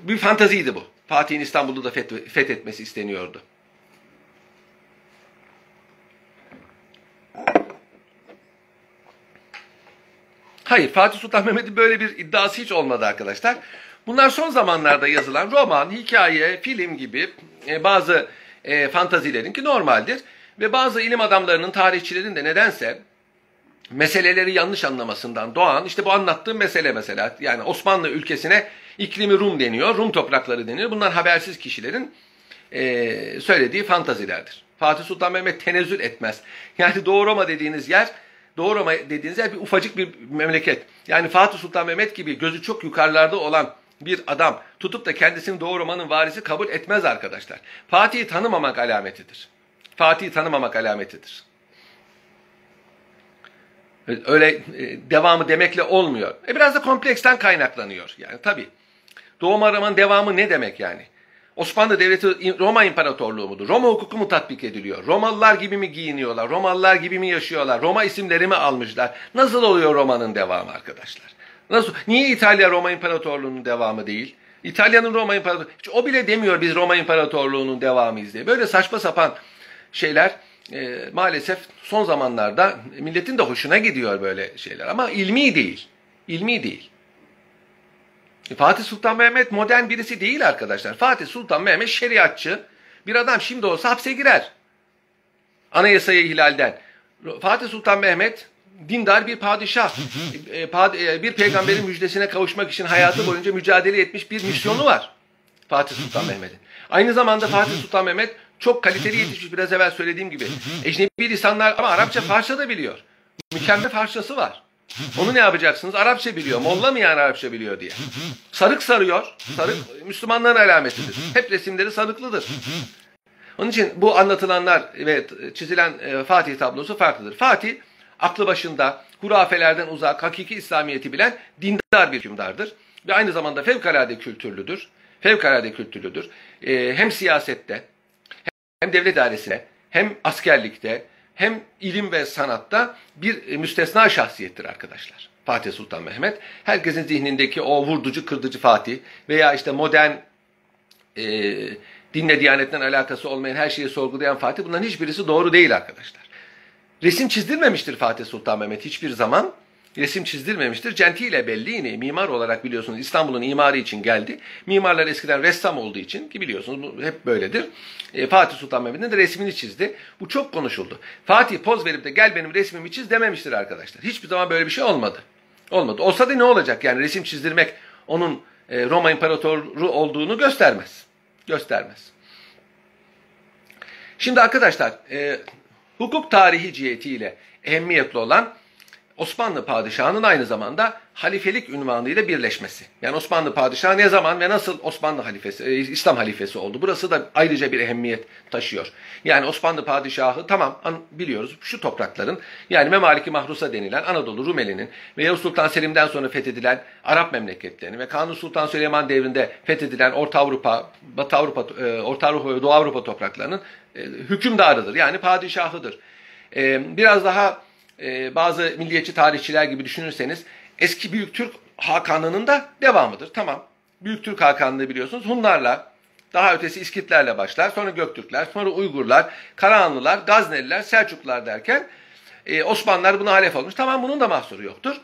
bir fantaziydi bu. Fatih'in İstanbul'u da fethetmesi isteniyordu. Hayır, Fatih Sultan Mehmet'in böyle bir iddiası hiç olmadı arkadaşlar. Bunlar son zamanlarda yazılan roman, hikaye, film gibi e, bazı e, fantazilerin ki normaldir. Ve bazı ilim adamlarının, tarihçilerin de nedense meseleleri yanlış anlamasından doğan, işte bu anlattığım mesele mesela, yani Osmanlı ülkesine İklimi Rum deniyor, Rum toprakları deniyor. Bunlar habersiz kişilerin e, söylediği fantazilerdir. Fatih Sultan Mehmet tenezzül etmez. Yani Doğu Roma dediğiniz yer, Doğu Roma dediğiniz yer bir ufacık bir memleket. Yani Fatih Sultan Mehmet gibi gözü çok yukarılarda olan bir adam tutup da kendisini Doğu Roma'nın varisi kabul etmez arkadaşlar. Fatih'i tanımamak alametidir. Fatih'i tanımamak alametidir. Öyle e, devamı demekle olmuyor. E biraz da kompleksten kaynaklanıyor. Yani tabii. Doğum aramanın devamı ne demek yani? Osmanlı Devleti Roma İmparatorluğu mudur? Roma hukuku mu tatbik ediliyor? Romalılar gibi mi giyiniyorlar? Romalılar gibi mi yaşıyorlar? Roma isimleri mi almışlar? Nasıl oluyor Roma'nın devamı arkadaşlar? Nasıl? Niye İtalya Roma İmparatorluğu'nun devamı değil? İtalya'nın Roma İmparatorluğu, hiç o bile demiyor biz Roma İmparatorluğu'nun devamıyız diye. Böyle saçma sapan şeyler e, maalesef son zamanlarda milletin de hoşuna gidiyor böyle şeyler. Ama ilmi değil. İlmi değil. Fatih Sultan Mehmet modern birisi değil arkadaşlar. Fatih Sultan Mehmet şeriatçı bir adam şimdi olsa hapse girer. Anayasayı ihlalden. Fatih Sultan Mehmet dindar bir padişah. E, e, bir peygamberin müjdesine kavuşmak için hayatı boyunca mücadele etmiş bir misyonu var. Fatih Sultan Mehmet'in. Aynı zamanda Fatih Sultan Mehmet çok kaliteli yetişmiş biraz evvel söylediğim gibi. Ecnebi lisanlar ama Arapça Farsça da biliyor. Mükemmel Farsçası var. Onu ne yapacaksınız? Arapça biliyor. Molla mı yani Arapça biliyor diye. Sarık sarıyor. Sarık Müslümanların alametidir. Hep resimleri sarıklıdır. Onun için bu anlatılanlar ve çizilen e, Fatih tablosu farklıdır. Fatih aklı başında hurafelerden uzak, hakiki İslamiyet'i bilen dindar bir hükümdardır. Ve aynı zamanda fevkalade kültürlüdür. Fevkalade kültürlüdür. E, hem siyasette, hem devlet dairesine, hem askerlikte, hem ilim ve sanatta bir e, müstesna şahsiyettir arkadaşlar. Fatih Sultan Mehmet. Herkesin zihnindeki o vurducu, kırdıcı Fatih veya işte modern e, dinle diyanetten alakası olmayan her şeyi sorgulayan Fatih bunların hiçbirisi doğru değil arkadaşlar. Resim çizdirmemiştir Fatih Sultan Mehmet hiçbir zaman. Resim çizdirmemiştir. Gentile Bellini mimar olarak biliyorsunuz İstanbul'un imarı için geldi. Mimarlar eskiden ressam olduğu için ki biliyorsunuz bu hep böyledir. E, Fatih Sultan Mehmet'in de resmini çizdi. Bu çok konuşuldu. Fatih poz verip de gel benim resmimi çiz dememiştir arkadaşlar. Hiçbir zaman böyle bir şey olmadı. Olmadı. Olsa da ne olacak? Yani resim çizdirmek onun e, Roma İmparatoru olduğunu göstermez. Göstermez. Şimdi arkadaşlar e, hukuk tarihi cihetiyle ehemmiyetli olan Osmanlı padişahının aynı zamanda halifelik ünvanıyla birleşmesi. Yani Osmanlı padişahı ne zaman ve nasıl Osmanlı halifesi, e, İslam halifesi oldu? Burası da ayrıca bir ehemmiyet taşıyor. Yani Osmanlı padişahı tamam biliyoruz şu toprakların yani Memaliki Mahrusa denilen Anadolu Rumeli'nin ve Yavuz Sultan Selim'den sonra fethedilen Arap memleketlerinin ve Kanuni Sultan Süleyman devrinde fethedilen Orta Avrupa, Batı Avrupa, e, Orta Avrupa ve Doğu Avrupa topraklarının e, hükümdarıdır. Yani padişahıdır. Biraz daha e, bazı milliyetçi tarihçiler gibi düşünürseniz eski Büyük Türk Hakanlığı'nın da devamıdır. Tamam. Büyük Türk Hakanlığı biliyorsunuz Hunlarla, daha ötesi İskitlerle başlar. Sonra Göktürkler, sonra Uygurlar, Karahanlılar, Gazneliler, Selçuklular derken e, Osmanlılar buna halef olmuş. Tamam bunun da mahsuru yoktur.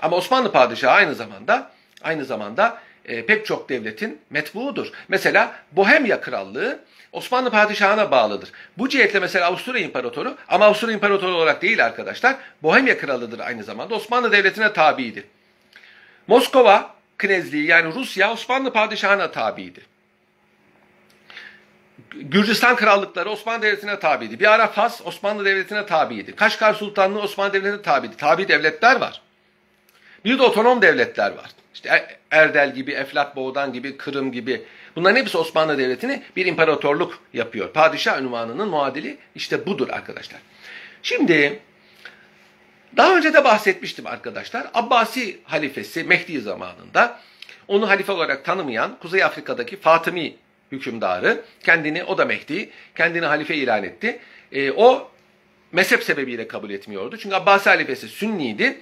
Ama Osmanlı padişahı aynı zamanda aynı zamanda e, pek çok devletin metbuudur. Mesela Bohemya Krallığı Osmanlı padişahına bağlıdır. Bu cihetle mesela Avusturya İmparatoru ama Avusturya İmparatoru olarak değil arkadaşlar. Bohemya Krallıdır aynı zamanda. Osmanlı Devleti'ne tabiydi. Moskova Knezliği yani Rusya Osmanlı padişahına tabiydi. Gürcistan krallıkları Osmanlı Devleti'ne tabiydi. Bir ara Fas Osmanlı Devleti'ne tabiydi. Kaşgar Sultanlığı Osmanlı Devleti'ne tabiydi. Tabi devletler var. Bir de otonom devletler var. İşte er-, Erdel gibi, Eflat Boğdan gibi, Kırım gibi. Bunların hepsi Osmanlı Devleti'ni bir imparatorluk yapıyor. Padişah ünvanının muadili işte budur arkadaşlar. Şimdi daha önce de bahsetmiştim arkadaşlar. Abbasi halifesi Mehdi zamanında onu halife olarak tanımayan Kuzey Afrika'daki Fatımi hükümdarı kendini o da Mehdi kendini halife ilan etti. E, o mezhep sebebiyle kabul etmiyordu. Çünkü Abbasi halifesi Sünniydi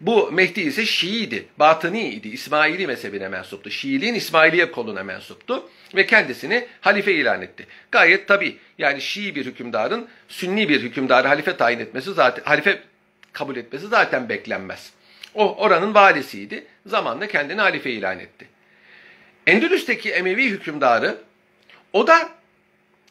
bu Mehdi ise Şii'ydi, Batıni'ydi, İsmaili mezhebine mensuptu. Şiiliğin İsmailiye koluna mensuptu ve kendisini halife ilan etti. Gayet tabi yani Şii bir hükümdarın Sünni bir hükümdarı halife tayin etmesi zaten halife kabul etmesi zaten beklenmez. O oranın valisiydi. Zamanla kendini halife ilan etti. Endülüs'teki Emevi hükümdarı o da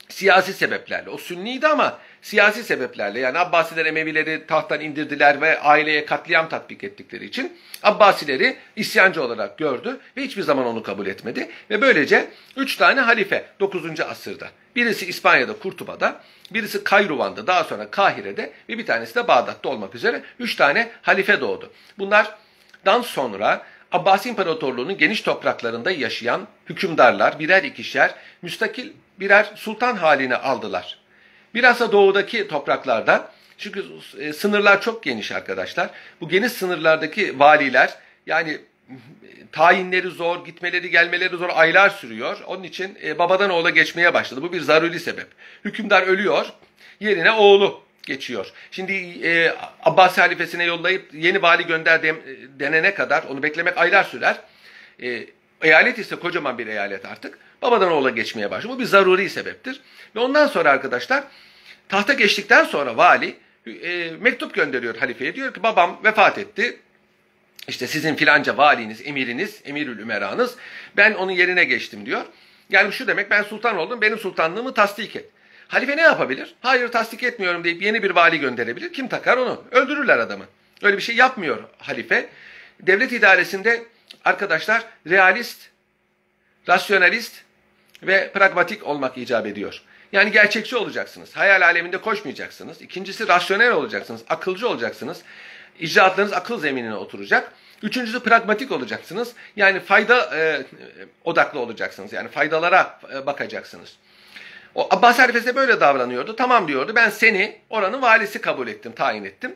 siyasi sebeplerle. O Sünniydi ama siyasi sebeplerle yani Abbasiler Emevileri tahttan indirdiler ve aileye katliam tatbik ettikleri için Abbasileri isyancı olarak gördü ve hiçbir zaman onu kabul etmedi. Ve böylece üç tane halife 9. asırda. Birisi İspanya'da Kurtuba'da, birisi Kayruvan'da, daha sonra Kahire'de ve bir tanesi de Bağdat'ta olmak üzere üç tane halife doğdu. Bunlardan sonra Abbasi İmparatorluğu'nun geniş topraklarında yaşayan hükümdarlar birer ikişer müstakil birer sultan haline aldılar. Biraz da doğudaki topraklarda çünkü e, sınırlar çok geniş arkadaşlar. Bu geniş sınırlardaki valiler yani e, tayinleri zor, gitmeleri gelmeleri zor aylar sürüyor. Onun için e, babadan oğula geçmeye başladı. Bu bir zaruri sebep. Hükümdar ölüyor, yerine oğlu geçiyor. Şimdi e, Abbasi halifesine yollayıp yeni vali gönder de, denene kadar onu beklemek aylar sürer. E, eyalet ise kocaman bir eyalet artık. Babadan oğula geçmeye başlıyor. Bu bir zaruri sebeptir. Ve ondan sonra arkadaşlar tahta geçtikten sonra vali e, mektup gönderiyor halifeye. Diyor ki babam vefat etti. İşte sizin filanca valiniz, emiriniz, emirül ümeranız. Ben onun yerine geçtim diyor. Yani şu demek ben sultan oldum, benim sultanlığımı tasdik et. Halife ne yapabilir? Hayır tasdik etmiyorum deyip yeni bir vali gönderebilir. Kim takar onu? Öldürürler adamı. Öyle bir şey yapmıyor halife. Devlet idaresinde arkadaşlar realist, rasyonalist ve pragmatik olmak icap ediyor. Yani gerçekçi olacaksınız. Hayal aleminde koşmayacaksınız. İkincisi rasyonel olacaksınız. Akılcı olacaksınız. İcraatlarınız akıl zeminine oturacak. Üçüncüsü pragmatik olacaksınız. Yani fayda e, odaklı olacaksınız. Yani faydalara e, bakacaksınız. O Abbas halifesi böyle davranıyordu. Tamam diyordu. Ben seni oranın valisi kabul ettim, tayin ettim.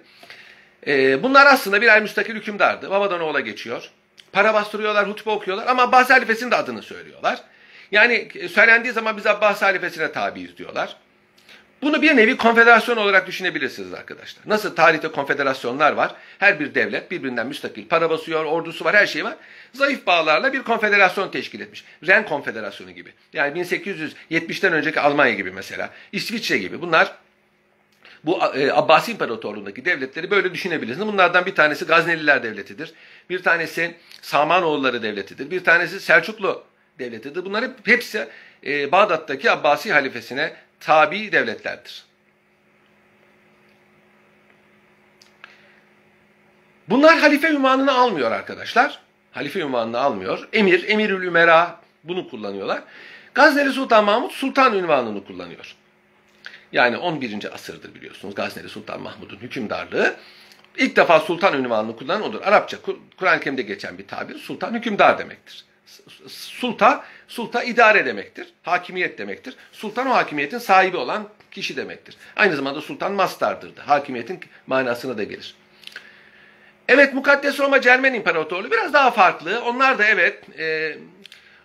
E, bunlar aslında birer müstakil hükümdardı. Babadan oğula geçiyor. Para bastırıyorlar, hutbe okuyorlar ama Abbas halifesinin de adını söylüyorlar. Yani e, söylendiği zaman biz Abbas halifesine tabiiz diyorlar. Bunu bir nevi konfederasyon olarak düşünebilirsiniz arkadaşlar. Nasıl tarihte konfederasyonlar var? Her bir devlet birbirinden müstakil. Para basıyor, ordusu var, her şey var. Zayıf bağlarla bir konfederasyon teşkil etmiş. Ren Konfederasyonu gibi. Yani 1870'ten önceki Almanya gibi mesela. İsviçre gibi. Bunlar bu e, Abbasi İmparatorluğu'ndaki devletleri böyle düşünebilirsiniz. Bunlardan bir tanesi Gazneliler Devleti'dir. Bir tanesi Samanoğulları Devleti'dir. Bir tanesi Selçuklu Devleti'dir. Bunlar hep, hepsi e, Bağdat'taki Abbasi halifesine tabi devletlerdir. Bunlar halife ünvanını almıyor arkadaşlar. Halife ünvanını almıyor. Emir, Emirül Ümera bunu kullanıyorlar. Gazneli Sultan Mahmut Sultan ünvanını kullanıyor. Yani 11. asırdır biliyorsunuz Gazneli Sultan Mahmud'un hükümdarlığı. İlk defa sultan ünvanını kullanan odur. Arapça, Kur'an-ı Kerim'de geçen bir tabir. Sultan hükümdar demektir. Sulta, sulta idare demektir. Hakimiyet demektir. Sultan o hakimiyetin sahibi olan kişi demektir. Aynı zamanda sultan mastardır da. Hakimiyetin manasına da gelir. Evet Mukaddes Roma Cermen İmparatorluğu biraz daha farklı. Onlar da evet e,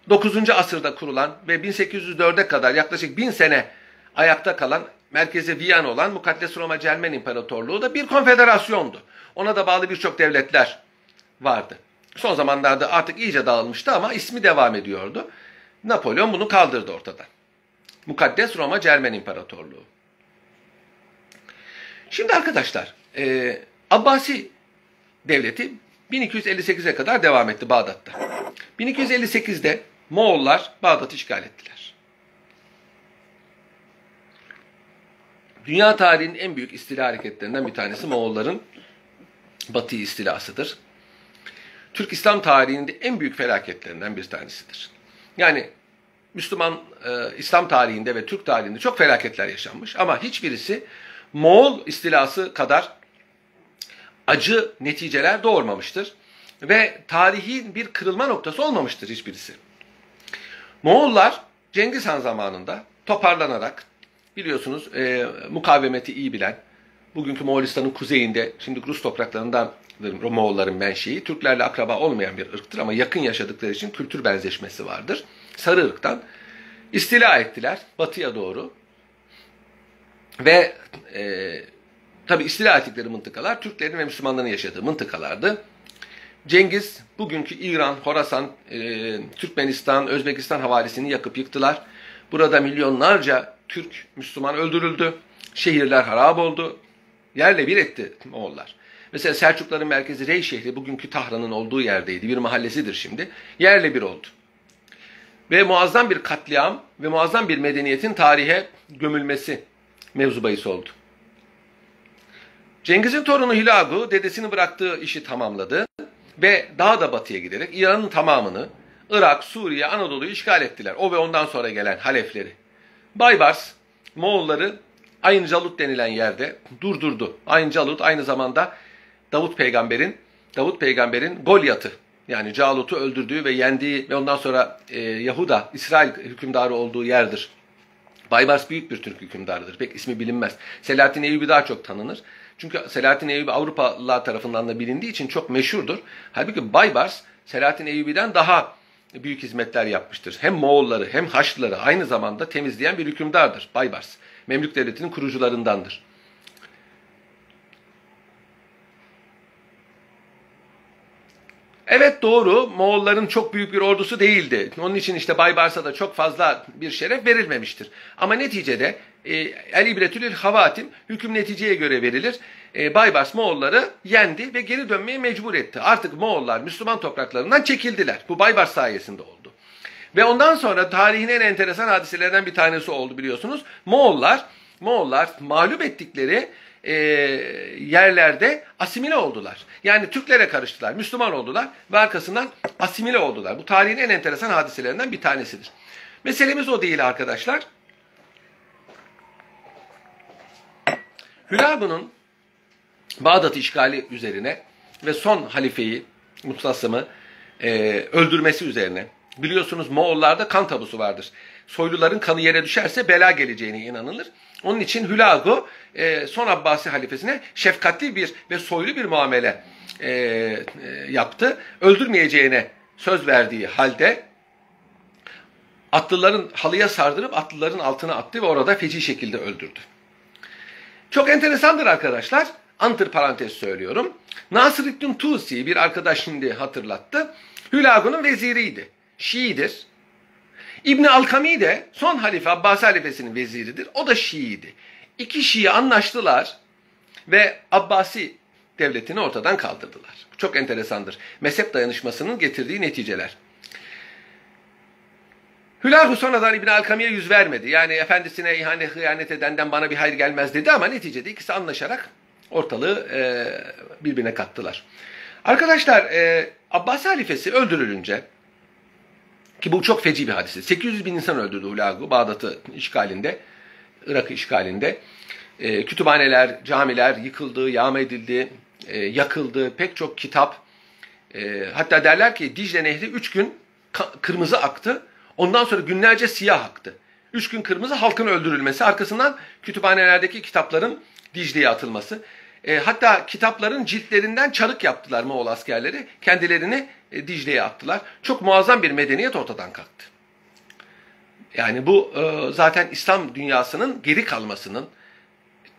9. asırda kurulan ve 1804'e kadar yaklaşık 1000 sene ayakta kalan merkezi Viyana olan Mukaddes Roma Cermen İmparatorluğu da bir konfederasyondu. Ona da bağlı birçok devletler vardı. Son zamanlarda artık iyice dağılmıştı ama ismi devam ediyordu. Napolyon bunu kaldırdı ortadan. Mukaddes Roma Cermen İmparatorluğu. Şimdi arkadaşlar, e, Abbasi devleti 1258'e kadar devam etti Bağdat'ta. 1258'de Moğollar Bağdat'ı işgal ettiler. Dünya tarihinin en büyük istila hareketlerinden bir tanesi Moğolların Batı istilasıdır. Türk İslam tarihinde en büyük felaketlerinden bir tanesidir. Yani Müslüman e, İslam tarihinde ve Türk tarihinde çok felaketler yaşanmış ama hiçbirisi Moğol istilası kadar acı neticeler doğurmamıştır. Ve tarihin bir kırılma noktası olmamıştır hiçbirisi. Moğollar Cengiz Han zamanında toparlanarak biliyorsunuz e, mukavemeti iyi bilen, bugünkü Moğolistan'ın kuzeyinde, şimdi Rus topraklarından Moğolların menşei, Türklerle akraba olmayan bir ırktır ama yakın yaşadıkları için kültür benzeşmesi vardır. Sarı ırktan istila ettiler batıya doğru ve e, tabi istila ettikleri mıntıkalar Türklerin ve Müslümanların yaşadığı mıntıkalardı. Cengiz bugünkü İran, Horasan, e, Türkmenistan, Özbekistan havalisini yakıp yıktılar. Burada milyonlarca Türk, Müslüman öldürüldü. Şehirler harap oldu. Yerle bir etti Moğollar. Mesela Selçukların merkezi Rey şehri bugünkü Tahran'ın olduğu yerdeydi. Bir mahallesidir şimdi. Yerle bir oldu. Ve muazzam bir katliam ve muazzam bir medeniyetin tarihe gömülmesi mevzu bahis oldu. Cengiz'in torunu Hilagu dedesini bıraktığı işi tamamladı ve daha da batıya giderek İran'ın tamamını Irak, Suriye, Anadolu'yu işgal ettiler. O ve ondan sonra gelen Halefleri. Baybars Moğolları Ayn Calut denilen yerde durdurdu. Ayn Calut aynı zamanda Davut peygamberin Davut peygamberin Golyat'ı yani Calut'u öldürdüğü ve yendiği ve ondan sonra e, Yahuda, İsrail hükümdarı olduğu yerdir. Baybars büyük bir Türk hükümdarıdır. Pek ismi bilinmez. Selahattin Eyyubi daha çok tanınır. Çünkü Selahattin Eyyubi Avrupalılar tarafından da bilindiği için çok meşhurdur. Halbuki Baybars Selahattin Eyyubi'den daha büyük hizmetler yapmıştır. Hem Moğolları hem Haçlıları aynı zamanda temizleyen bir hükümdardır Baybars. Memlük Devleti'nin kurucularındandır. Evet doğru Moğolların çok büyük bir ordusu değildi. Onun için işte Baybars'a da çok fazla bir şeref verilmemiştir. Ama neticede e, El İbretülül Havatim hüküm neticeye göre verilir. E, Baybars Moğolları yendi ve geri dönmeye mecbur etti. Artık Moğollar Müslüman topraklarından çekildiler. Bu Baybars sayesinde oldu. Ve ondan sonra tarihin en enteresan hadiselerden bir tanesi oldu biliyorsunuz. Moğollar, Moğollar mağlup ettikleri e, yerlerde asimile oldular. Yani Türklere karıştılar, Müslüman oldular ve arkasından asimile oldular. Bu tarihin en enteresan hadiselerinden bir tanesidir. Meselemiz o değil arkadaşlar. Hülagu'nun Bağdat işgali üzerine ve son halifeyi Mustasım'ı e, öldürmesi üzerine. Biliyorsunuz Moğollarda kan tabusu vardır. Soyluların kanı yere düşerse bela geleceğine inanılır. Onun için Hülagu e, son Abbasi halifesine şefkatli bir ve soylu bir muamele e, e, yaptı. Öldürmeyeceğine söz verdiği halde atlıların halıya sardırıp atlıların altına attı ve orada feci şekilde öldürdü. Çok enteresandır arkadaşlar. Antır parantez söylüyorum. Nasriddin Tusi bir arkadaş şimdi hatırlattı. Hülagu'nun veziriydi. Şiidir. İbni Alkami de son halife Abbasi halifesinin veziridir. O da Şiiydi. İki Şii anlaştılar ve Abbasi devletini ortadan kaldırdılar. Çok enteresandır. Mezhep dayanışmasının getirdiği neticeler. Hülahu sonradan İbn Alkami'ye yüz vermedi. Yani efendisine ihanet, hıyanet edenden bana bir hayır gelmez dedi ama neticede ikisi anlaşarak ortalığı e, birbirine kattılar. Arkadaşlar e, Abbasi halifesi öldürülünce ki bu çok feci bir hadise. 800 bin insan öldürdü Hulagu Bağdat'ı işgalinde, Irak'ı işgalinde. E, kütüphaneler, camiler yıkıldı, yağma edildi, e, yakıldı. Pek çok kitap. E, hatta derler ki Dicle Nehri 3 gün kırmızı aktı. Ondan sonra günlerce siyah aktı. Üç gün kırmızı halkın öldürülmesi, arkasından kütüphanelerdeki kitapların Dicle'ye atılması. E, hatta kitapların ciltlerinden çarık yaptılar Moğol askerleri. Kendilerini e, Dicle'ye attılar. Çok muazzam bir medeniyet ortadan kalktı. Yani bu e, zaten İslam dünyasının geri kalmasının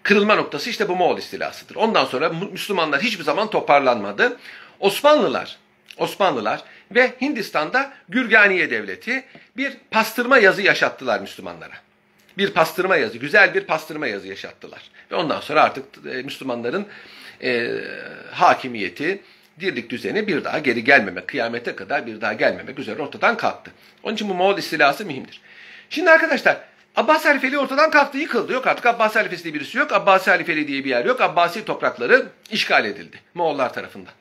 kırılma noktası işte bu Moğol istilasıdır. Ondan sonra Müslümanlar hiçbir zaman toparlanmadı. Osmanlılar, Osmanlılar ve Hindistan'da Gürganiye Devleti bir pastırma yazı yaşattılar Müslümanlara. Bir pastırma yazı, güzel bir pastırma yazı yaşattılar. Ve ondan sonra artık e, Müslümanların e, hakimiyeti, dirlik düzeni bir daha geri gelmemek, kıyamete kadar bir daha gelmemek üzere ortadan kalktı. Onun için bu Moğol istilası mühimdir. Şimdi arkadaşlar Abbas halifeliği ortadan kalktı, yıkıldı. Yok artık Abbas halifesi diye birisi yok. Abbas halifeliği diye bir yer yok. Abbasi toprakları işgal edildi Moğollar tarafından.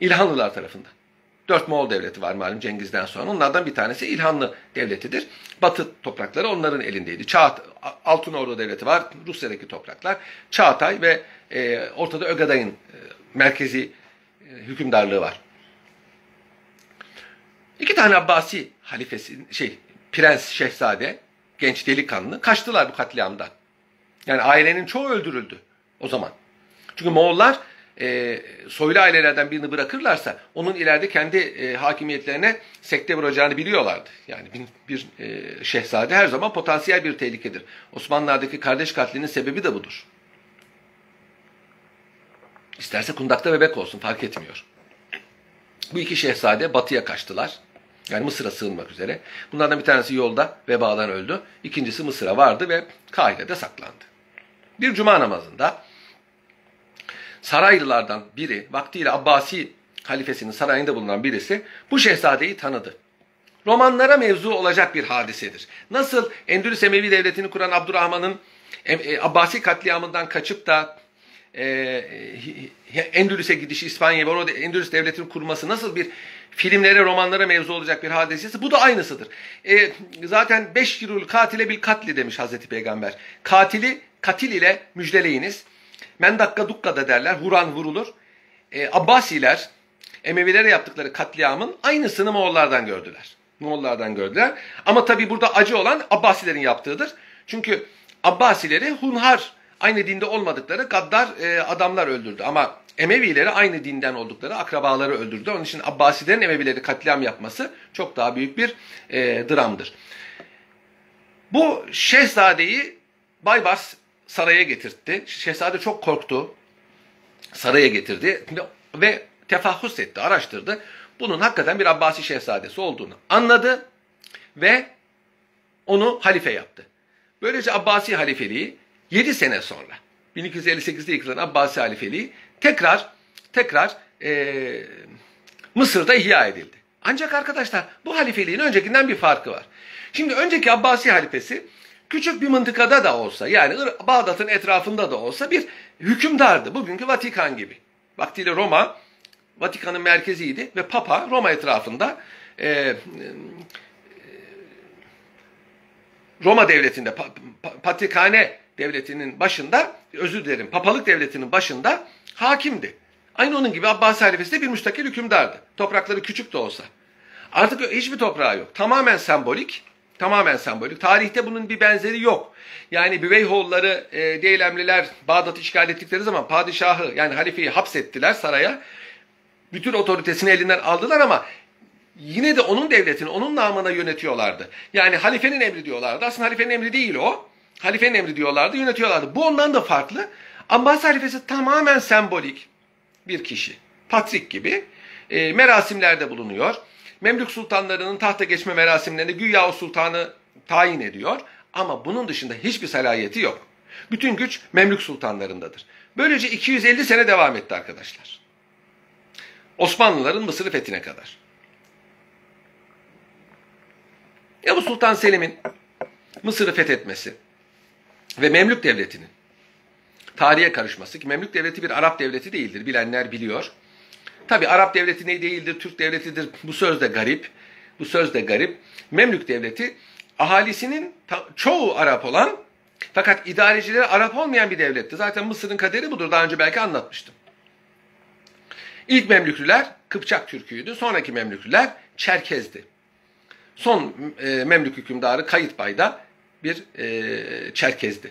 İlhanlılar tarafından. Dört Moğol devleti var malum Cengiz'den sonra. Onlardan bir tanesi İlhanlı devletidir. Batı toprakları onların elindeydi. Çağat, Altınordu devleti var. Rusya'daki topraklar. Çağatay ve e, ortada Ögaday'ın e, merkezi hükümdarlığı var. İki tane Abbasi halifesi, şey, prens, şehzade, genç delikanlı kaçtılar bu katliamdan. Yani ailenin çoğu öldürüldü o zaman. Çünkü Moğollar e, soylu ailelerden birini bırakırlarsa onun ileride kendi e, hakimiyetlerine sekte vuracağını biliyorlardı. Yani bir, bir e, şehzade her zaman potansiyel bir tehlikedir. Osmanlılar'daki kardeş katlinin sebebi de budur. İsterse kundakta bebek olsun fark etmiyor. Bu iki şehzade batıya kaçtılar. Yani Mısır'a sığınmak üzere. Bunlardan bir tanesi yolda vebadan öldü. İkincisi Mısır'a vardı ve Kahire'de saklandı. Bir cuma namazında Saraylılardan biri, vaktiyle Abbasi halifesinin sarayında bulunan birisi bu şehzadeyi tanıdı. Romanlara mevzu olacak bir hadisedir. Nasıl Endülüs Emevi Devleti'ni kuran Abdurrahman'ın e, Abbasi katliamından kaçıp da e, Endülüs'e gidişi, İspanya ve orada Endülüs Devleti'ni kurması nasıl bir filmlere, romanlara mevzu olacak bir hadisesi. Bu da aynısıdır. E, zaten beş yirul katile bil katli demiş Hazreti Peygamber. Katili katil ile müjdeleyiniz. Mendakka dukka da derler. Vuran vurulur. E, Abbasiler Emevilere yaptıkları katliamın aynısını Moğollardan gördüler. Moğollardan gördüler. Ama tabi burada acı olan Abbasilerin yaptığıdır. Çünkü Abbasileri hunhar aynı dinde olmadıkları gaddar e, adamlar öldürdü. Ama Emevileri aynı dinden oldukları akrabaları öldürdü. Onun için Abbasilerin Emevileri katliam yapması çok daha büyük bir e, dramdır. Bu şehzadeyi Baybars saraya getirtti. Şehzade çok korktu. Saraya getirdi ve tefahhus etti, araştırdı. Bunun hakikaten bir Abbasi şehzadesi olduğunu anladı ve onu halife yaptı. Böylece Abbasi halifeliği 7 sene sonra 1258'de yıkılan Abbasi halifeliği tekrar tekrar e, Mısır'da ihya edildi. Ancak arkadaşlar bu halifeliğin öncekinden bir farkı var. Şimdi önceki Abbasi halifesi küçük bir mıntıkada da olsa yani Bağdat'ın etrafında da olsa bir hükümdardı. Bugünkü Vatikan gibi. Vaktiyle Roma Vatikan'ın merkeziydi ve Papa Roma etrafında e, e, Roma devletinde pa, pa, Patrikhane devletinin başında özür dilerim papalık devletinin başında hakimdi. Aynı onun gibi Abbasi halifesi de bir müstakil hükümdardı. Toprakları küçük de olsa. Artık hiçbir toprağı yok. Tamamen sembolik. Tamamen sembolik. Tarihte bunun bir benzeri yok. Yani Büveyhoğulları, e, Deylemliler Bağdat'ı işgal ettikleri zaman padişahı yani halifeyi hapsettiler saraya. Bütün otoritesini elinden aldılar ama yine de onun devletini, onun namına yönetiyorlardı. Yani halifenin emri diyorlardı. Aslında halifenin emri değil o. Halifenin emri diyorlardı, yönetiyorlardı. Bu ondan da farklı. Abbas halifesi tamamen sembolik bir kişi. Patrik gibi e, merasimlerde bulunuyor. Memlük sultanlarının tahta geçme merasimlerinde güya o sultanı tayin ediyor. Ama bunun dışında hiçbir salayeti yok. Bütün güç Memlük sultanlarındadır. Böylece 250 sene devam etti arkadaşlar. Osmanlıların Mısır'ı fethine kadar. Ya bu Sultan Selim'in Mısır'ı fethetmesi ve Memlük Devleti'nin tarihe karışması ki Memlük Devleti bir Arap devleti değildir bilenler biliyor. Tabi Arap devleti ne değildir, Türk devletidir bu söz de garip. Bu söz de garip. Memlük Devleti ahalisinin çoğu Arap olan fakat idarecileri Arap olmayan bir devletti. Zaten Mısır'ın kaderi budur. Daha önce belki anlatmıştım. İlk Memlüklüler Kıpçak Türküydü. Sonraki Memlüklüler Çerkez'di. Son e, Memlük hükümdarı Kayıtbay da bir e, Çerkez'di.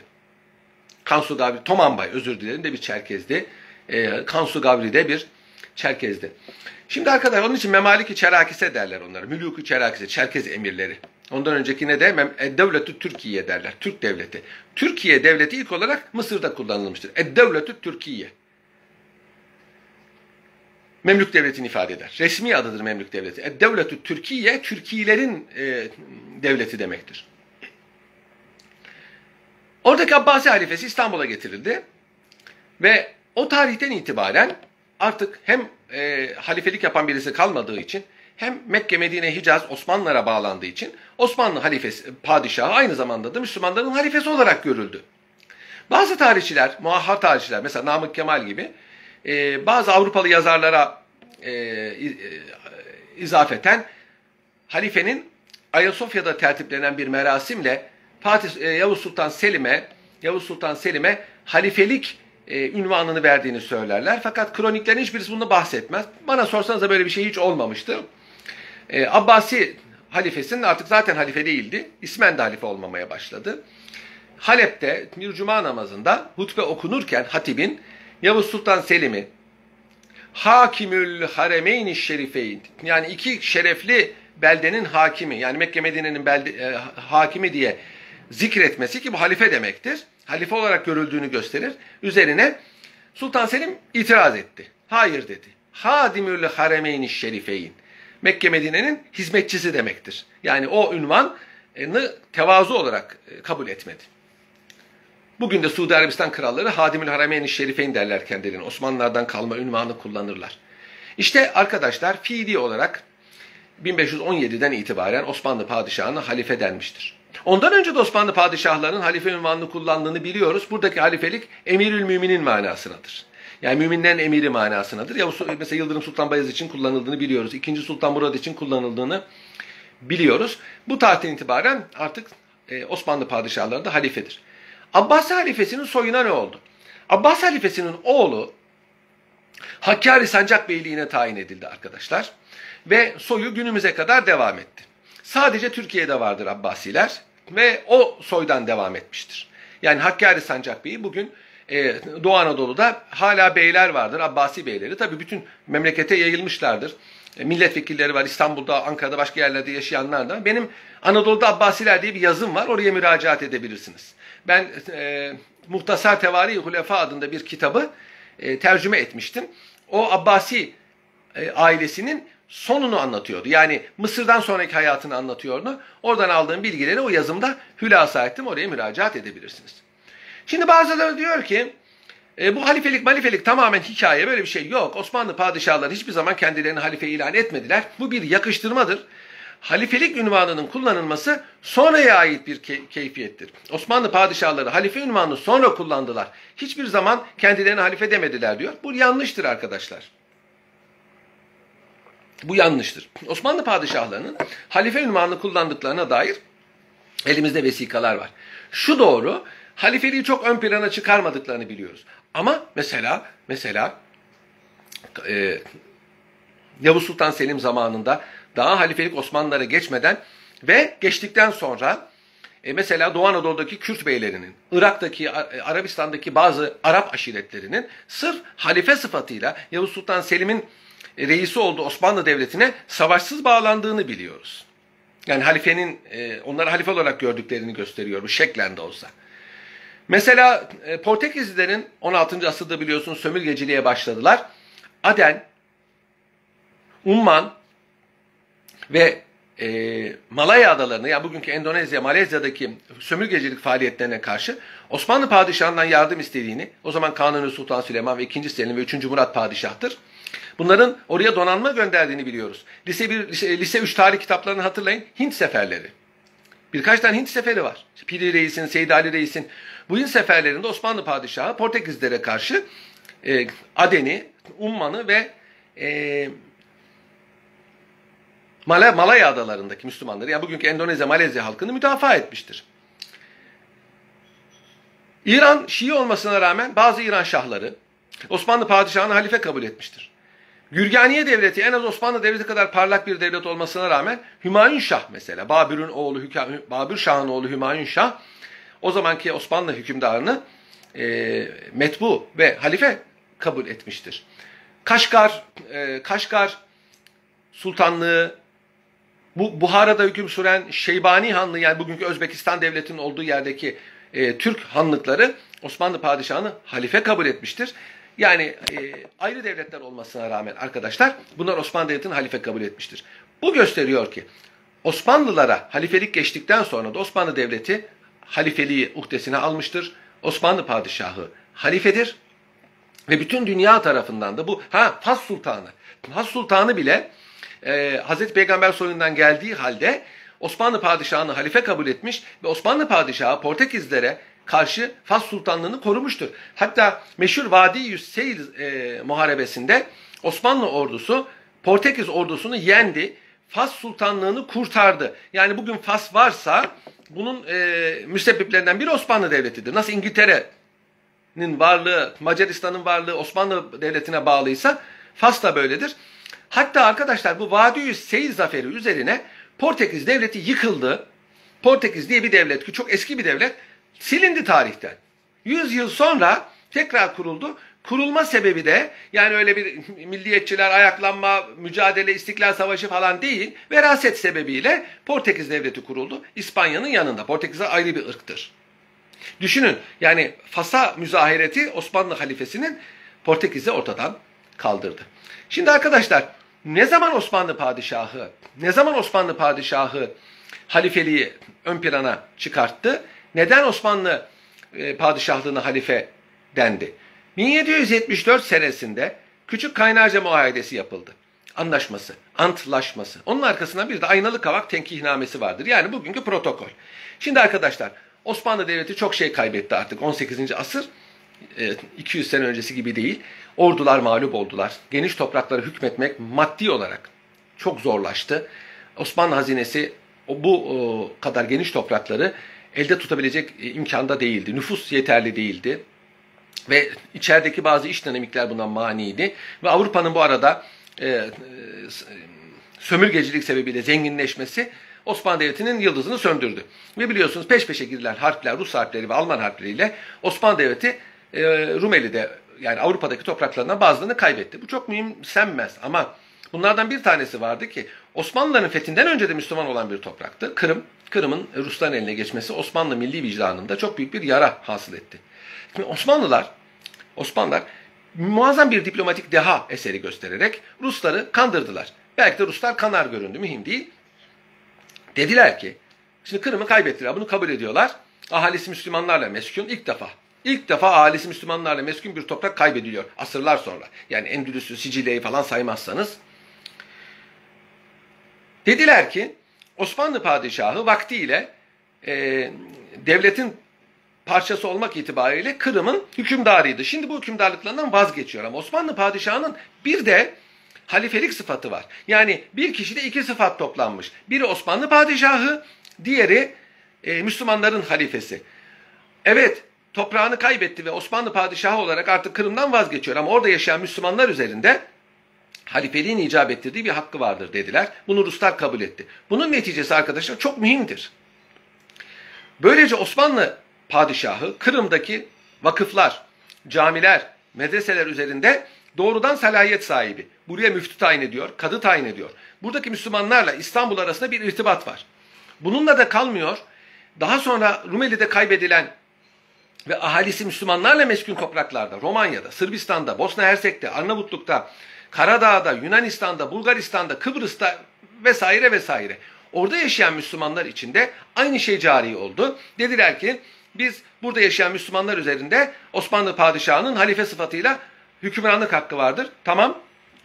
Kansu Gavri, Tomanbay özür dilerim de bir Çerkez'di. E, Kansu Gavri de bir Çerkez'di. Şimdi arkadaşlar onun için Memaliki Çerakise derler onları. Mülûk-ü Çerakise, Çerkez emirleri. Ondan öncekine de Devletü Türkiye derler. Türk devleti. Türkiye devleti ilk olarak Mısır'da kullanılmıştır. Devletü Türkiye. Memlük devletini ifade eder. Resmi adıdır Memlük devleti. Devletü Türkiye, Türkiye'lerin e, devleti demektir. Oradaki Abbasi halifesi İstanbul'a getirildi. Ve o tarihten itibaren artık hem e, halifelik yapan birisi kalmadığı için hem Mekke, Medine, Hicaz Osmanlılara bağlandığı için Osmanlı halifesi, padişahı aynı zamanda da Müslümanların halifesi olarak görüldü. Bazı tarihçiler, muahhar tarihçiler mesela Namık Kemal gibi e, bazı Avrupalı yazarlara e, e, izafeten halifenin Ayasofya'da tertiplenen bir merasimle Fatih e, Yavuz Sultan Selim'e Yavuz Sultan Selim'e halifelik e, ünvanını verdiğini söylerler. Fakat kroniklerin hiçbirisi bunu bahsetmez. Bana sorsanız da böyle bir şey hiç olmamıştı. E, Abbasi halifesinin artık zaten halife değildi. İsmen de halife olmamaya başladı. Halep'te bir cuma namazında hutbe okunurken hatibin Yavuz Sultan Selim'i Hakimül Haremeyn Şerifeyn yani iki şerefli beldenin hakimi yani Mekke Medine'nin belde, e, hakimi diye zikretmesi ki bu halife demektir. Halife olarak görüldüğünü gösterir. Üzerine Sultan Selim itiraz etti. Hayır dedi. Hadimül Haremeyn Şerifeyn. Mekke Medine'nin hizmetçisi demektir. Yani o ünvanı tevazu olarak e, kabul etmedi. Bugün de Suudi Arabistan kralları Hadimül Harameyn-i Şerifeyn derler kendilerine. Osmanlılardan kalma ünvanı kullanırlar. İşte arkadaşlar fiili olarak 1517'den itibaren Osmanlı padişahına halife denmiştir. Ondan önce de Osmanlı padişahlarının halife ünvanını kullandığını biliyoruz. Buradaki halifelik emirül müminin manasınadır. Yani müminlerin emiri manasınadır. Ya mesela Yıldırım Sultan Bayezid için kullanıldığını biliyoruz. İkinci Sultan Murad için kullanıldığını biliyoruz. Bu tarihten itibaren artık e, Osmanlı padişahları da halifedir. Abbasi halifesinin soyuna ne oldu? Abbasi halifesinin oğlu Hakkari Sancak Beyliğine tayin edildi arkadaşlar. Ve soyu günümüze kadar devam etti. Sadece Türkiye'de vardır Abbasiler ve o soydan devam etmiştir. Yani Hakkari Sancak Bey'i bugün e, Doğu Anadolu'da hala beyler vardır, Abbasi beyleri. Tabii bütün memlekete yayılmışlardır. E, milletvekilleri var İstanbul'da, Ankara'da, başka yerlerde yaşayanlar da. Benim Anadolu'da Abbasiler diye bir yazım var, oraya müracaat edebilirsiniz. Ben e, Muhtasar Tevari Hulefa adında bir kitabı e, tercüme etmiştim. O Abbasi e, ailesinin sonunu anlatıyordu. Yani Mısır'dan sonraki hayatını anlatıyordu. Oradan aldığım bilgileri o yazımda hülasa ettim. Oraya müracaat edebilirsiniz. Şimdi bazıları diyor ki e, bu halifelik malifelik tamamen hikaye böyle bir şey yok. Osmanlı padişahları hiçbir zaman kendilerini halife ilan etmediler. Bu bir yakıştırmadır. halifelik ünvanının kullanılması sonraya ait bir key- keyfiyettir. Osmanlı padişahları halife ünvanını sonra kullandılar. Hiçbir zaman kendilerine halife demediler diyor. Bu yanlıştır arkadaşlar. Bu yanlıştır. Osmanlı padişahlarının halife ünvanını kullandıklarına dair elimizde vesikalar var. Şu doğru, halifeliği çok ön plana çıkarmadıklarını biliyoruz. Ama mesela mesela e, Yavuz Sultan Selim zamanında daha halifelik Osmanlılara geçmeden ve geçtikten sonra e, mesela Doğu Anadolu'daki Kürt beylerinin, Irak'taki, e, Arabistan'daki bazı Arap aşiretlerinin sırf halife sıfatıyla Yavuz Sultan Selim'in reisi olduğu Osmanlı Devleti'ne savaşsız bağlandığını biliyoruz. Yani halifenin e, onları halife olarak gördüklerini gösteriyor bu şeklen de olsa. Mesela e, Portekizlilerin 16. asırda biliyorsunuz sömürgeciliğe başladılar. Aden, Umman ve e, Malaya adalarını yani bugünkü Endonezya, Malezya'daki sömürgecilik faaliyetlerine karşı Osmanlı padişahından yardım istediğini, o zaman Kanuni Sultan Süleyman ve 2. Selim ve 3. Murat padişahtır. Bunların oraya donanma gönderdiğini biliyoruz. Lise 1, lise, lise 3 tarih kitaplarını hatırlayın. Hint seferleri. Birkaç tane Hint seferi var. Piri Reis'in, Seyyid Ali Reis'in. Bu Hint seferlerinde Osmanlı padişahı Portekizlere karşı e, Aden'i, Umman'ı ve e, Malay Malaya adalarındaki Müslümanları yani bugünkü Endonezya, Malezya halkını müdafaa etmiştir. İran Şii olmasına rağmen bazı İran şahları Osmanlı padişahını halife kabul etmiştir. Gürganiye devleti en az Osmanlı devleti kadar parlak bir devlet olmasına rağmen Hümayun Şah mesela Babür'ün oğlu Babür Şah'ın oğlu Hümayun Şah o zamanki Osmanlı hükümdarını e, metbu ve halife kabul etmiştir. Kaşgar, e, Kaşgar Sultanlığı, bu Buhara'da hüküm süren Şeybani Hanlığı yani bugünkü Özbekistan devletinin olduğu yerdeki e, Türk hanlıkları Osmanlı padişahını halife kabul etmiştir. Yani e, ayrı devletler olmasına rağmen arkadaşlar bunlar Osmanlı Devleti'nin halife kabul etmiştir. Bu gösteriyor ki Osmanlılara halifelik geçtikten sonra da Osmanlı Devleti halifeliği uhdesine almıştır. Osmanlı padişahı halifedir ve bütün dünya tarafından da bu ha Fas Sultanı. Fas Sultanı bile e, Hazreti Peygamber soyundan geldiği halde Osmanlı padişahını halife kabul etmiş ve Osmanlı padişahı Portekizlere karşı Fas Sultanlığını korumuştur. Hatta meşhur Vadi Yüsseyl e, muharebesinde Osmanlı ordusu Portekiz ordusunu yendi. Fas Sultanlığını kurtardı. Yani bugün Fas varsa bunun e, müsebbiplerinden biri Osmanlı Devleti'dir. Nasıl İngiltere'nin varlığı, Macaristan'ın varlığı Osmanlı Devleti'ne bağlıysa Fas da böyledir. Hatta arkadaşlar bu Vadi Seyir zaferi üzerine Portekiz devleti yıkıldı. Portekiz diye bir devlet ki çok eski bir devlet silindi tarihten. 100 yıl sonra tekrar kuruldu. Kurulma sebebi de yani öyle bir milliyetçiler ayaklanma, mücadele, istiklal savaşı falan değil. Veraset sebebiyle Portekiz devleti kuruldu. İspanya'nın yanında. Portekiz'e ayrı bir ırktır. Düşünün yani Fas'a müzahireti Osmanlı halifesinin Portekiz'i ortadan kaldırdı. Şimdi arkadaşlar ne zaman Osmanlı padişahı, ne zaman Osmanlı padişahı halifeliği ön plana çıkarttı? Neden Osmanlı e, padişahlığına halife dendi? 1774 senesinde Küçük Kaynarca Muahedesi yapıldı. Anlaşması, antlaşması. Onun arkasından bir de Aynalı Kavak Tenkihnamesi vardır. Yani bugünkü protokol. Şimdi arkadaşlar Osmanlı Devleti çok şey kaybetti artık 18. asır. 200 sene öncesi gibi değil. Ordular mağlup oldular. Geniş topraklara hükmetmek maddi olarak çok zorlaştı. Osmanlı hazinesi bu kadar geniş toprakları elde tutabilecek e, imkanda değildi. Nüfus yeterli değildi. Ve içerideki bazı iş dinamikler buna maniydi. Ve Avrupa'nın bu arada e, e, sömürgecilik sebebiyle zenginleşmesi Osmanlı Devleti'nin yıldızını söndürdü. Ve biliyorsunuz peş peşe girilen harpler, Rus harpleri ve Alman harpleriyle Osmanlı Devleti e, Rumeli'de yani Avrupa'daki topraklarından bazılarını kaybetti. Bu çok mühimsenmez ama bunlardan bir tanesi vardı ki Osmanlıların fethinden önce de Müslüman olan bir topraktı. Kırım. Kırım'ın Rusların eline geçmesi Osmanlı milli vicdanında çok büyük bir yara hasıl etti. Şimdi Osmanlılar, Osmanlılar muazzam bir diplomatik deha eseri göstererek Rusları kandırdılar. Belki de Ruslar kanar göründü, mühim değil. Dediler ki, şimdi Kırım'ı kaybettiler, bunu kabul ediyorlar. Ahalisi Müslümanlarla meskun ilk defa. İlk defa ahalisi Müslümanlarla meskun bir toprak kaybediliyor asırlar sonra. Yani Endülüs'ü, Sicilya'yı falan saymazsanız. Dediler ki, Osmanlı padişahı vaktiyle e, devletin parçası olmak itibariyle Kırım'ın hükümdarıydı. Şimdi bu hükümdarlıklarından vazgeçiyor ama Osmanlı padişahının bir de halifelik sıfatı var. Yani bir kişide iki sıfat toplanmış. Biri Osmanlı padişahı, diğeri e, Müslümanların halifesi. Evet, toprağını kaybetti ve Osmanlı padişahı olarak artık Kırım'dan vazgeçiyor ama orada yaşayan Müslümanlar üzerinde halifeliğin icap ettirdiği bir hakkı vardır dediler. Bunu Ruslar kabul etti. Bunun neticesi arkadaşlar çok mühimdir. Böylece Osmanlı padişahı Kırım'daki vakıflar, camiler, medreseler üzerinde doğrudan salahiyet sahibi. Buraya müftü tayin ediyor, kadı tayin ediyor. Buradaki Müslümanlarla İstanbul arasında bir irtibat var. Bununla da kalmıyor. Daha sonra Rumeli'de kaybedilen ve ahalisi Müslümanlarla meskun topraklarda, Romanya'da, Sırbistan'da, Bosna Hersek'te, Arnavutluk'ta, Karadağ'da, Yunanistan'da, Bulgaristan'da, Kıbrıs'ta vesaire vesaire. Orada yaşayan Müslümanlar için de aynı şey cari oldu. Dediler ki biz burada yaşayan Müslümanlar üzerinde Osmanlı padişahının halife sıfatıyla hükümranlık hakkı vardır. Tamam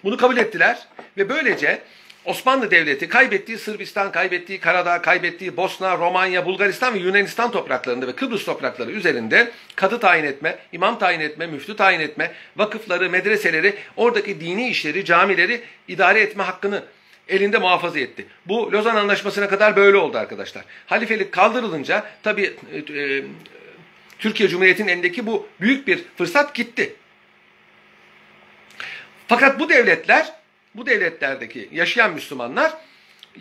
bunu kabul ettiler ve böylece Osmanlı Devleti kaybettiği Sırbistan, kaybettiği Karadağ, kaybettiği Bosna, Romanya, Bulgaristan ve Yunanistan topraklarında ve Kıbrıs toprakları üzerinde kadı tayin etme, imam tayin etme, müftü tayin etme, vakıfları, medreseleri, oradaki dini işleri, camileri idare etme hakkını elinde muhafaza etti. Bu Lozan Anlaşması'na kadar böyle oldu arkadaşlar. Halifelik kaldırılınca tabii e, e, Türkiye Cumhuriyeti'nin elindeki bu büyük bir fırsat gitti. Fakat bu devletler, bu devletlerdeki yaşayan Müslümanlar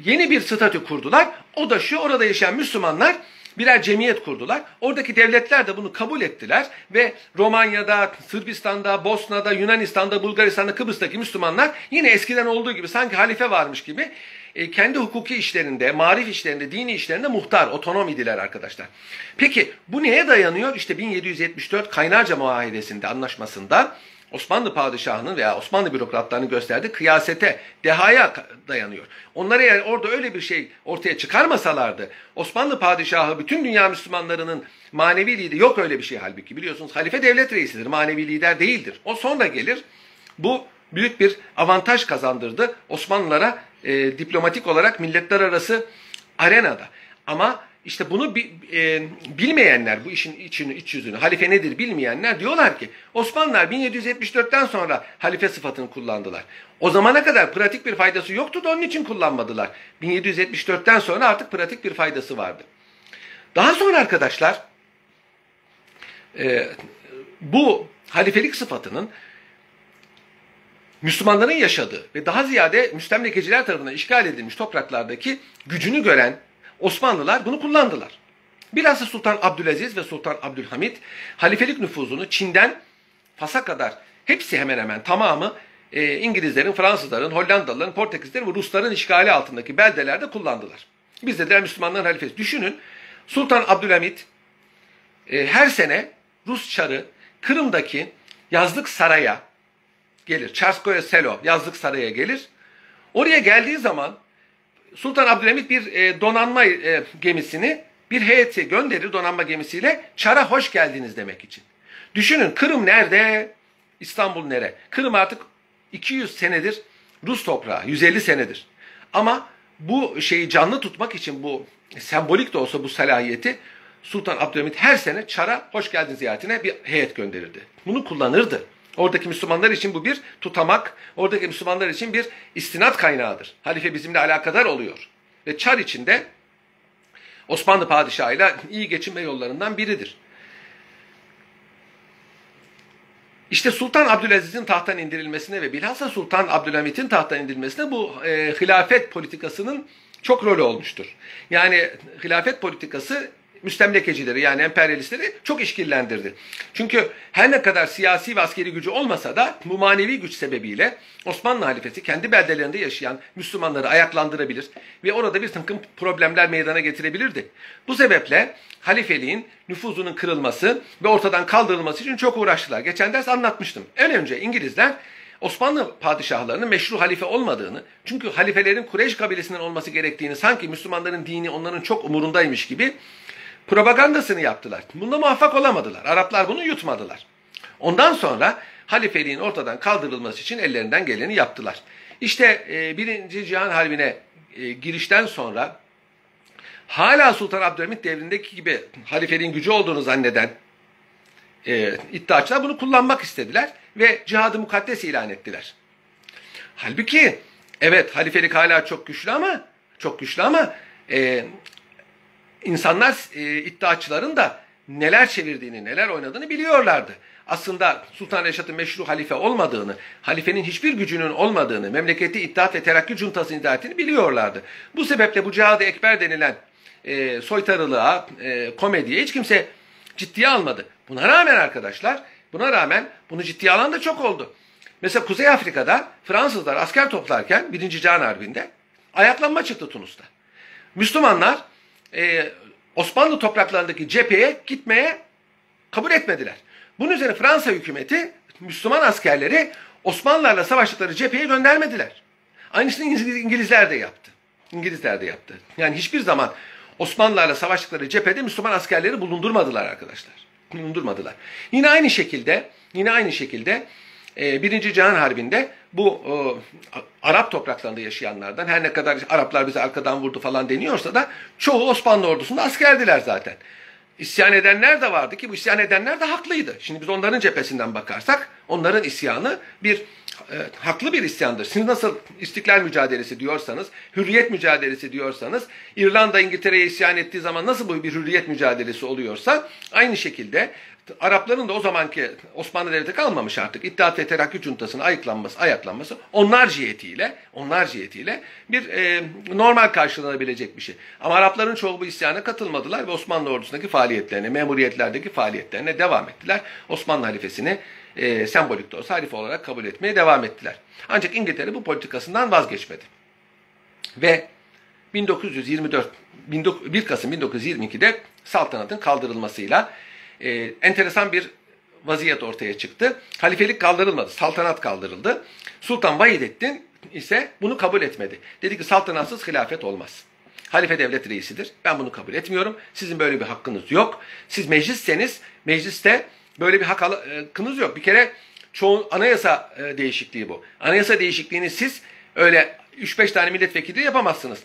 yeni bir statü kurdular. O da şu, orada yaşayan Müslümanlar birer cemiyet kurdular. Oradaki devletler de bunu kabul ettiler ve Romanya'da, Sırbistan'da, Bosna'da, Yunanistan'da, Bulgaristan'da, Kıbrıs'taki Müslümanlar yine eskiden olduğu gibi sanki halife varmış gibi e, kendi hukuki işlerinde, marif işlerinde, dini işlerinde muhtar, otonom idiler arkadaşlar. Peki bu neye dayanıyor? İşte 1774 Kaynarca Muahidesi'nde, anlaşmasında Osmanlı padişahının veya Osmanlı bürokratlarının gösterdiği kıyasete, dehaya dayanıyor. Onlar eğer orada öyle bir şey ortaya çıkarmasalardı, Osmanlı padişahı bütün dünya Müslümanlarının manevi lideri, yok öyle bir şey halbuki biliyorsunuz halife devlet reisidir, manevi lider değildir. O sonra gelir, bu büyük bir avantaj kazandırdı Osmanlılara e, diplomatik olarak milletler arası arenada. Ama işte bunu e, bilmeyenler, bu işin içini, iç yüzünü, halife nedir bilmeyenler diyorlar ki Osmanlılar 1774'ten sonra halife sıfatını kullandılar. O zamana kadar pratik bir faydası yoktu da onun için kullanmadılar. 1774'ten sonra artık pratik bir faydası vardı. Daha sonra arkadaşlar e, bu halifelik sıfatının Müslümanların yaşadığı ve daha ziyade müstemlekeciler tarafından işgal edilmiş topraklardaki gücünü gören Osmanlılar bunu kullandılar. Bilhassa Sultan Abdülaziz ve Sultan Abdülhamit halifelik nüfuzunu Çin'den Fas'a kadar hepsi hemen hemen tamamı e, İngilizlerin, Fransızların, Hollandalıların, Portekizlerin ve Rusların işgali altındaki beldelerde kullandılar. Biz dediler Müslümanların halifesi. Düşünün Sultan Abdülhamit e, her sene Rus çarı Kırım'daki yazlık saraya gelir. Çarskoye Selo yazlık saraya gelir. Oraya geldiği zaman Sultan Abdülhamit bir e, donanma e, gemisini bir heyeti gönderir donanma gemisiyle Çar'a hoş geldiniz demek için. Düşünün Kırım nerede? İstanbul nere? Kırım artık 200 senedir Rus toprağı, 150 senedir. Ama bu şeyi canlı tutmak için bu sembolik de olsa bu salahiyeti Sultan Abdülhamit her sene Çar'a hoş geldin ziyaretine bir heyet gönderirdi. Bunu kullanırdı. Oradaki Müslümanlar için bu bir tutamak, oradaki Müslümanlar için bir istinat kaynağıdır. Halife bizimle alakadar oluyor. Ve Çar içinde Osmanlı padişahıyla iyi geçinme yollarından biridir. İşte Sultan Abdülaziz'in tahttan indirilmesine ve bilhassa Sultan Abdülhamit'in tahttan indirilmesine bu e, hilafet politikasının çok rolü olmuştur. Yani hilafet politikası müstemlekecileri yani emperyalistleri çok işkillendirdi. Çünkü her ne kadar siyasi ve askeri gücü olmasa da bu manevi güç sebebiyle Osmanlı halifesi kendi beldelerinde yaşayan Müslümanları ayaklandırabilir ve orada bir takım problemler meydana getirebilirdi. Bu sebeple halifeliğin nüfuzunun kırılması ve ortadan kaldırılması için çok uğraştılar. Geçen ders anlatmıştım. En önce İngilizler Osmanlı padişahlarının meşru halife olmadığını, çünkü halifelerin Kureyş kabilesinden olması gerektiğini, sanki Müslümanların dini onların çok umurundaymış gibi propagandasını yaptılar. Bunda muvaffak olamadılar. Araplar bunu yutmadılar. Ondan sonra halifeliğin ortadan kaldırılması için ellerinden geleni yaptılar. İşte e, Birinci Cihan Harbi'ne e, girişten sonra hala Sultan Abdülhamit devrindeki gibi halifeliğin gücü olduğunu zanneden e, iddiaçılar bunu kullanmak istediler ve cihadı mukaddes ilan ettiler. Halbuki evet halifelik hala çok güçlü ama çok güçlü ama e, insanlar e, iddiaçıların da neler çevirdiğini, neler oynadığını biliyorlardı. Aslında Sultan Reşat'ın meşru halife olmadığını, halifenin hiçbir gücünün olmadığını, memleketi İttihat ve Terakki Cuntası'nın iddiatını biliyorlardı. Bu sebeple bu Cihad-ı Ekber denilen e, soytarılığa, e, komediye hiç kimse ciddiye almadı. Buna rağmen arkadaşlar, buna rağmen bunu ciddiye alan da çok oldu. Mesela Kuzey Afrika'da Fransızlar asker toplarken 1. Cihan Harbi'nde ayaklanma çıktı Tunus'ta. Müslümanlar e, Osmanlı topraklarındaki cepheye gitmeye kabul etmediler. Bunun üzerine Fransa hükümeti Müslüman askerleri Osmanlılarla savaştıkları cepheye göndermediler. Aynısını İngilizler de yaptı. İngilizler de yaptı. Yani hiçbir zaman Osmanlılarla savaştıkları cephede Müslüman askerleri bulundurmadılar arkadaşlar. Bulundurmadılar. Yine aynı şekilde, yine aynı şekilde Birinci Cihan Harbi'nde bu e, Arap topraklarında yaşayanlardan her ne kadar Araplar bizi arkadan vurdu falan deniyorsa da çoğu Osmanlı ordusunda askerdiler zaten. İsyan edenler de vardı ki bu isyan edenler de haklıydı. Şimdi biz onların cephesinden bakarsak onların isyanı bir e, haklı bir isyandır. Siz nasıl istiklal mücadelesi diyorsanız, hürriyet mücadelesi diyorsanız, İrlanda İngiltere'ye isyan ettiği zaman nasıl bu bir hürriyet mücadelesi oluyorsa, aynı şekilde Arapların da o zamanki Osmanlı Devleti kalmamış artık. İttihat ve Terakki Cuntası'nın ayıklanması, ayaklanması onlar cihetiyle, onlar cihetiyle bir e, normal karşılanabilecek bir şey. Ama Arapların çoğu bu isyana katılmadılar ve Osmanlı ordusundaki faaliyetlerine, memuriyetlerdeki faaliyetlerine devam ettiler. Osmanlı halifesini e, sembolik de olsa halife olarak kabul etmeye devam ettiler. Ancak İngiltere bu politikasından vazgeçmedi. Ve 1924 1 Kasım 1922'de saltanatın kaldırılmasıyla e, enteresan bir vaziyet ortaya çıktı. Halifelik kaldırılmadı, saltanat kaldırıldı. Sultan Vahidettin ise bunu kabul etmedi. Dedi ki saltanatsız hilafet olmaz. Halife devlet reisidir. Ben bunu kabul etmiyorum. Sizin böyle bir hakkınız yok. Siz meclisseniz mecliste böyle bir hakkınız yok. Bir kere çoğu anayasa e, değişikliği bu. Anayasa değişikliğini siz öyle 3-5 tane milletvekili yapamazsınız.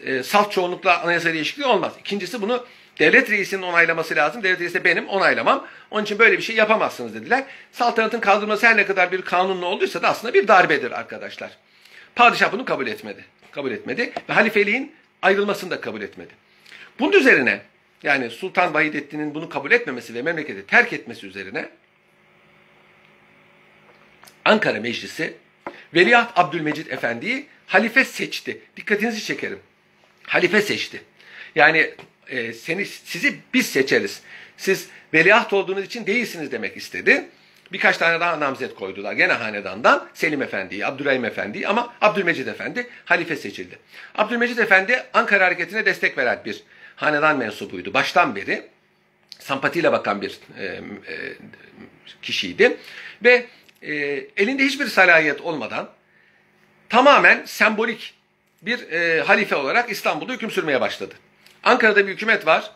E, salt çoğunlukla anayasa değişikliği olmaz. İkincisi bunu devlet reisinin onaylaması lazım. Devlet reisi de benim onaylamam. Onun için böyle bir şey yapamazsınız dediler. Saltanatın kaldırması her ne kadar bir kanunlu olduysa da aslında bir darbedir arkadaşlar. Padişah bunu kabul etmedi. Kabul etmedi ve halifeliğin ayrılmasını da kabul etmedi. Bunun üzerine yani Sultan Vahidettin'in bunu kabul etmemesi ve memleketi terk etmesi üzerine Ankara Meclisi Veliaht Abdülmecit Efendi'yi halife seçti. Dikkatinizi çekerim. Halife seçti. Yani e, seni sizi biz seçeriz. Siz veliaht olduğunuz için değilsiniz demek istedi. Birkaç tane daha namzet koydular. Gene hanedandan Selim Efendi'yi, Abdurrahim Efendi'yi ama Abdülmecid Efendi halife seçildi. Abdülmecid Efendi Ankara hareketine destek veren bir hanedan mensubuydu. Baştan beri sempatiyle bakan bir e, e, kişiydi. Ve e, elinde hiçbir salahiyet olmadan tamamen sembolik bir e, halife olarak İstanbul'da hüküm sürmeye başladı. Ankara'da bir hükümet var,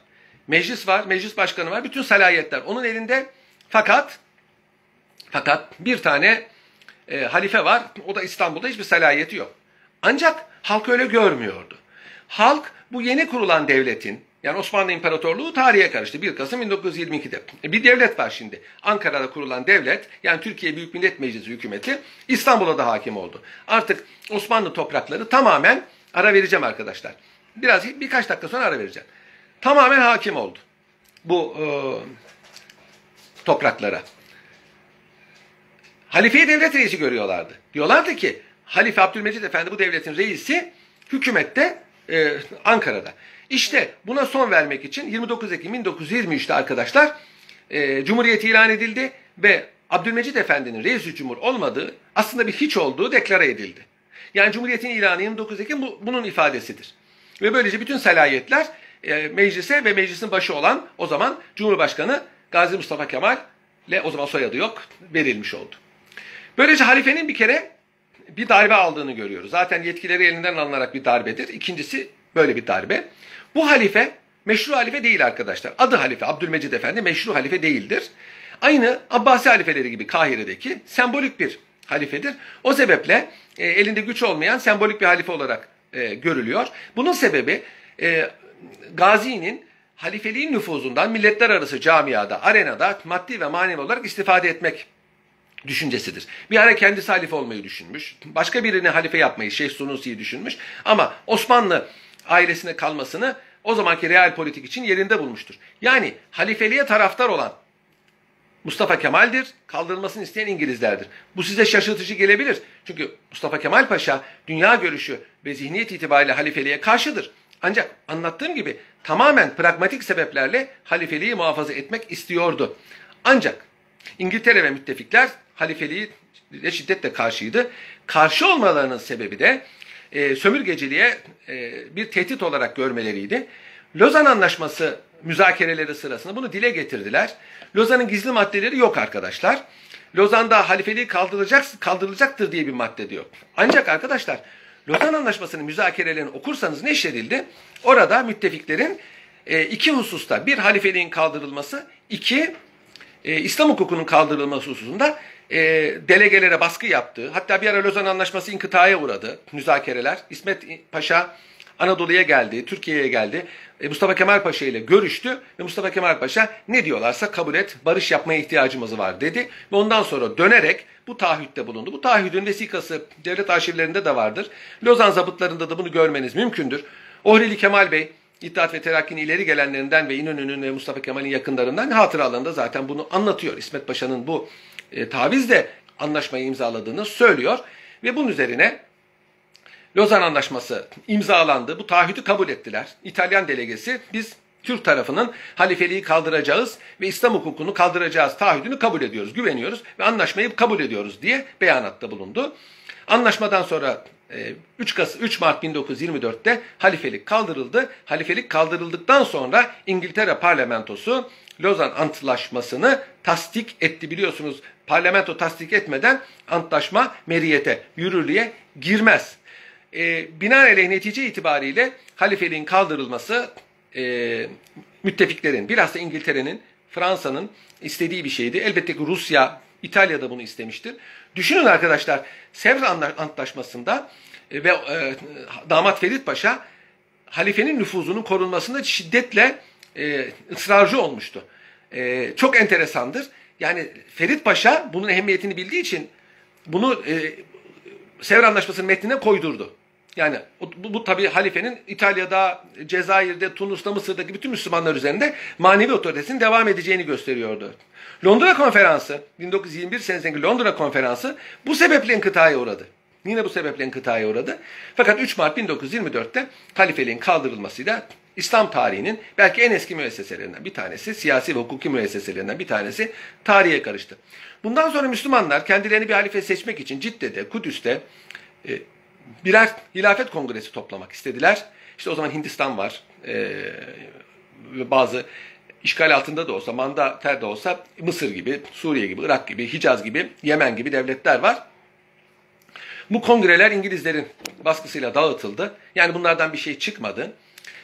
meclis var, meclis başkanı var, bütün salahiyetler onun elinde. Fakat fakat bir tane e, halife var, o da İstanbul'da hiçbir salahiyeti yok. Ancak halk öyle görmüyordu. Halk bu yeni kurulan devletin, yani Osmanlı İmparatorluğu tarihe karıştı 1 Kasım 1922'de. E, bir devlet var şimdi. Ankara'da kurulan devlet, yani Türkiye Büyük Millet Meclisi hükümeti İstanbul'a da hakim oldu. Artık Osmanlı toprakları tamamen ara vereceğim arkadaşlar. Biraz birkaç dakika sonra ara vereceğim. Tamamen hakim oldu bu e, topraklara. Halifeyi devlet reisi görüyorlardı. Diyorlardı ki Halife Abdülmecid Efendi bu devletin reisi hükümette e, Ankara'da. İşte buna son vermek için 29 Ekim 1923'te arkadaşlar e, Cumhuriyet ilan edildi ve Abdülmecid Efendi'nin reis cumhur olmadığı aslında bir hiç olduğu deklare edildi. Yani Cumhuriyet'in ilanı 29 Ekim bu, bunun ifadesidir. Ve böylece bütün selayetler e, meclise ve meclisin başı olan o zaman Cumhurbaşkanı Gazi Mustafa Kemal ile o zaman soyadı yok verilmiş oldu. Böylece halifenin bir kere bir darbe aldığını görüyoruz. Zaten yetkileri elinden alınarak bir darbedir. İkincisi böyle bir darbe. Bu halife meşru halife değil arkadaşlar. Adı halife Abdülmecid Efendi meşru halife değildir. Aynı Abbasi halifeleri gibi Kahire'deki sembolik bir halifedir. O sebeple e, elinde güç olmayan sembolik bir halife olarak e, görülüyor. Bunun sebebi e, Gazi'nin halifeliğin nüfuzundan milletler arası camiada, arenada maddi ve manevi olarak istifade etmek düşüncesidir. Bir ara kendisi halife olmayı düşünmüş. Başka birini halife yapmayı Şeyh Sunusi'yi düşünmüş. Ama Osmanlı ailesine kalmasını o zamanki real politik için yerinde bulmuştur. Yani halifeliğe taraftar olan Mustafa Kemal'dir, kaldırılmasını isteyen İngilizlerdir. Bu size şaşırtıcı gelebilir. Çünkü Mustafa Kemal Paşa dünya görüşü ve zihniyet itibariyle halifeliğe karşıdır. Ancak anlattığım gibi tamamen pragmatik sebeplerle halifeliği muhafaza etmek istiyordu. Ancak İngiltere ve müttefikler halifeliği de şiddetle karşıydı. Karşı olmalarının sebebi de e, sömürgeciliğe e, bir tehdit olarak görmeleriydi. Lozan Anlaşması müzakereleri sırasında bunu dile getirdiler. Lozan'ın gizli maddeleri yok arkadaşlar. Lozan'da halifeliği kaldırılacak, kaldırılacaktır diye bir madde de yok. Ancak arkadaşlar Lozan Anlaşması'nın müzakerelerini okursanız neşredildi. Orada müttefiklerin e, iki hususta bir halifeliğin kaldırılması, iki e, İslam hukukunun kaldırılması hususunda e, delegelere baskı yaptı. Hatta bir ara Lozan Anlaşması inkıtaya uğradı müzakereler. İsmet Paşa Anadolu'ya geldi, Türkiye'ye geldi. E, Mustafa Kemal Paşa ile görüştü ve Mustafa Kemal Paşa ne diyorlarsa kabul et, barış yapmaya ihtiyacımız var dedi. Ve ondan sonra dönerek bu taahhütte bulundu. Bu taahhüdün vesikası devlet arşivlerinde de vardır. Lozan zabıtlarında da bunu görmeniz mümkündür. Ohrili Kemal Bey, İttihat ve Terakki'nin ileri gelenlerinden ve İnönü'nün ve Mustafa Kemal'in yakınlarından hatıralarında zaten bunu anlatıyor. İsmet Paşa'nın bu e, tavizle anlaşmayı imzaladığını söylüyor. Ve bunun üzerine Lozan Anlaşması imzalandı. Bu taahhütü kabul ettiler. İtalyan delegesi biz Türk tarafının halifeliği kaldıracağız ve İslam hukukunu kaldıracağız taahhüdünü kabul ediyoruz, güveniyoruz ve anlaşmayı kabul ediyoruz diye beyanatta bulundu. Anlaşmadan sonra 3, Kas 3 Mart 1924'te halifelik kaldırıldı. Halifelik kaldırıldıktan sonra İngiltere parlamentosu Lozan Antlaşması'nı tasdik etti. Biliyorsunuz parlamento tasdik etmeden antlaşma meriyete, yürürlüğe girmez. E, binaenaleyh netice itibariyle halifeliğin kaldırılması e, müttefiklerin, bilhassa İngiltere'nin, Fransa'nın istediği bir şeydi. Elbette ki Rusya, İtalya da bunu istemiştir. Düşünün arkadaşlar, Sevr Antlaşması'nda e, ve e, damat Ferit Paşa halifenin nüfuzunun korunmasında şiddetle e, ısrarcı olmuştu. E, çok enteresandır. Yani Ferit Paşa bunun ehemmiyetini bildiği için bunu e, Sevr Anlaşması'nın metnine koydurdu. Yani bu, bu tabii halifenin İtalya'da, Cezayir'de, Tunus'ta, Mısır'daki bütün Müslümanlar üzerinde manevi otoritesinin devam edeceğini gösteriyordu. Londra Konferansı, 1921 senesindeki Londra Konferansı bu sebeple inkıtaya uğradı. Yine bu sebeple inkıtaya uğradı. Fakat 3 Mart 1924'te halifeliğin kaldırılmasıyla İslam tarihinin belki en eski müesseselerinden bir tanesi, siyasi ve hukuki müesseselerinden bir tanesi tarihe karıştı. Bundan sonra Müslümanlar kendilerini bir halife seçmek için Cidde'de, Kudüs'te e, birer hilafet kongresi toplamak istediler. İşte o zaman Hindistan var e, ve bazı işgal altında da olsa, mandater de olsa Mısır gibi, Suriye gibi, Irak gibi, Hicaz gibi, Yemen gibi devletler var. Bu kongreler İngilizlerin baskısıyla dağıtıldı. Yani bunlardan bir şey çıkmadı.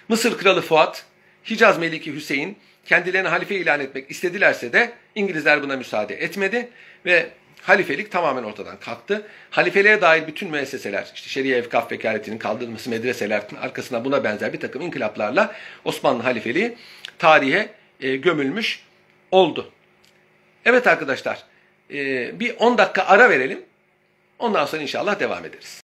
Mısır Kralı Fuat, Hicaz Meliki Hüseyin kendilerini halife ilan etmek istedilerse de İngilizler buna müsaade etmedi ve halifelik tamamen ortadan kalktı. Halifeliğe dair bütün müesseseler, işte Şeria Evkaf Vekaletinin kaldırılması, medreseler arkasına buna benzer bir takım inkılaplarla Osmanlı halifeliği tarihe e, gömülmüş oldu. Evet arkadaşlar, e, bir 10 dakika ara verelim. Ondan sonra inşallah devam ederiz.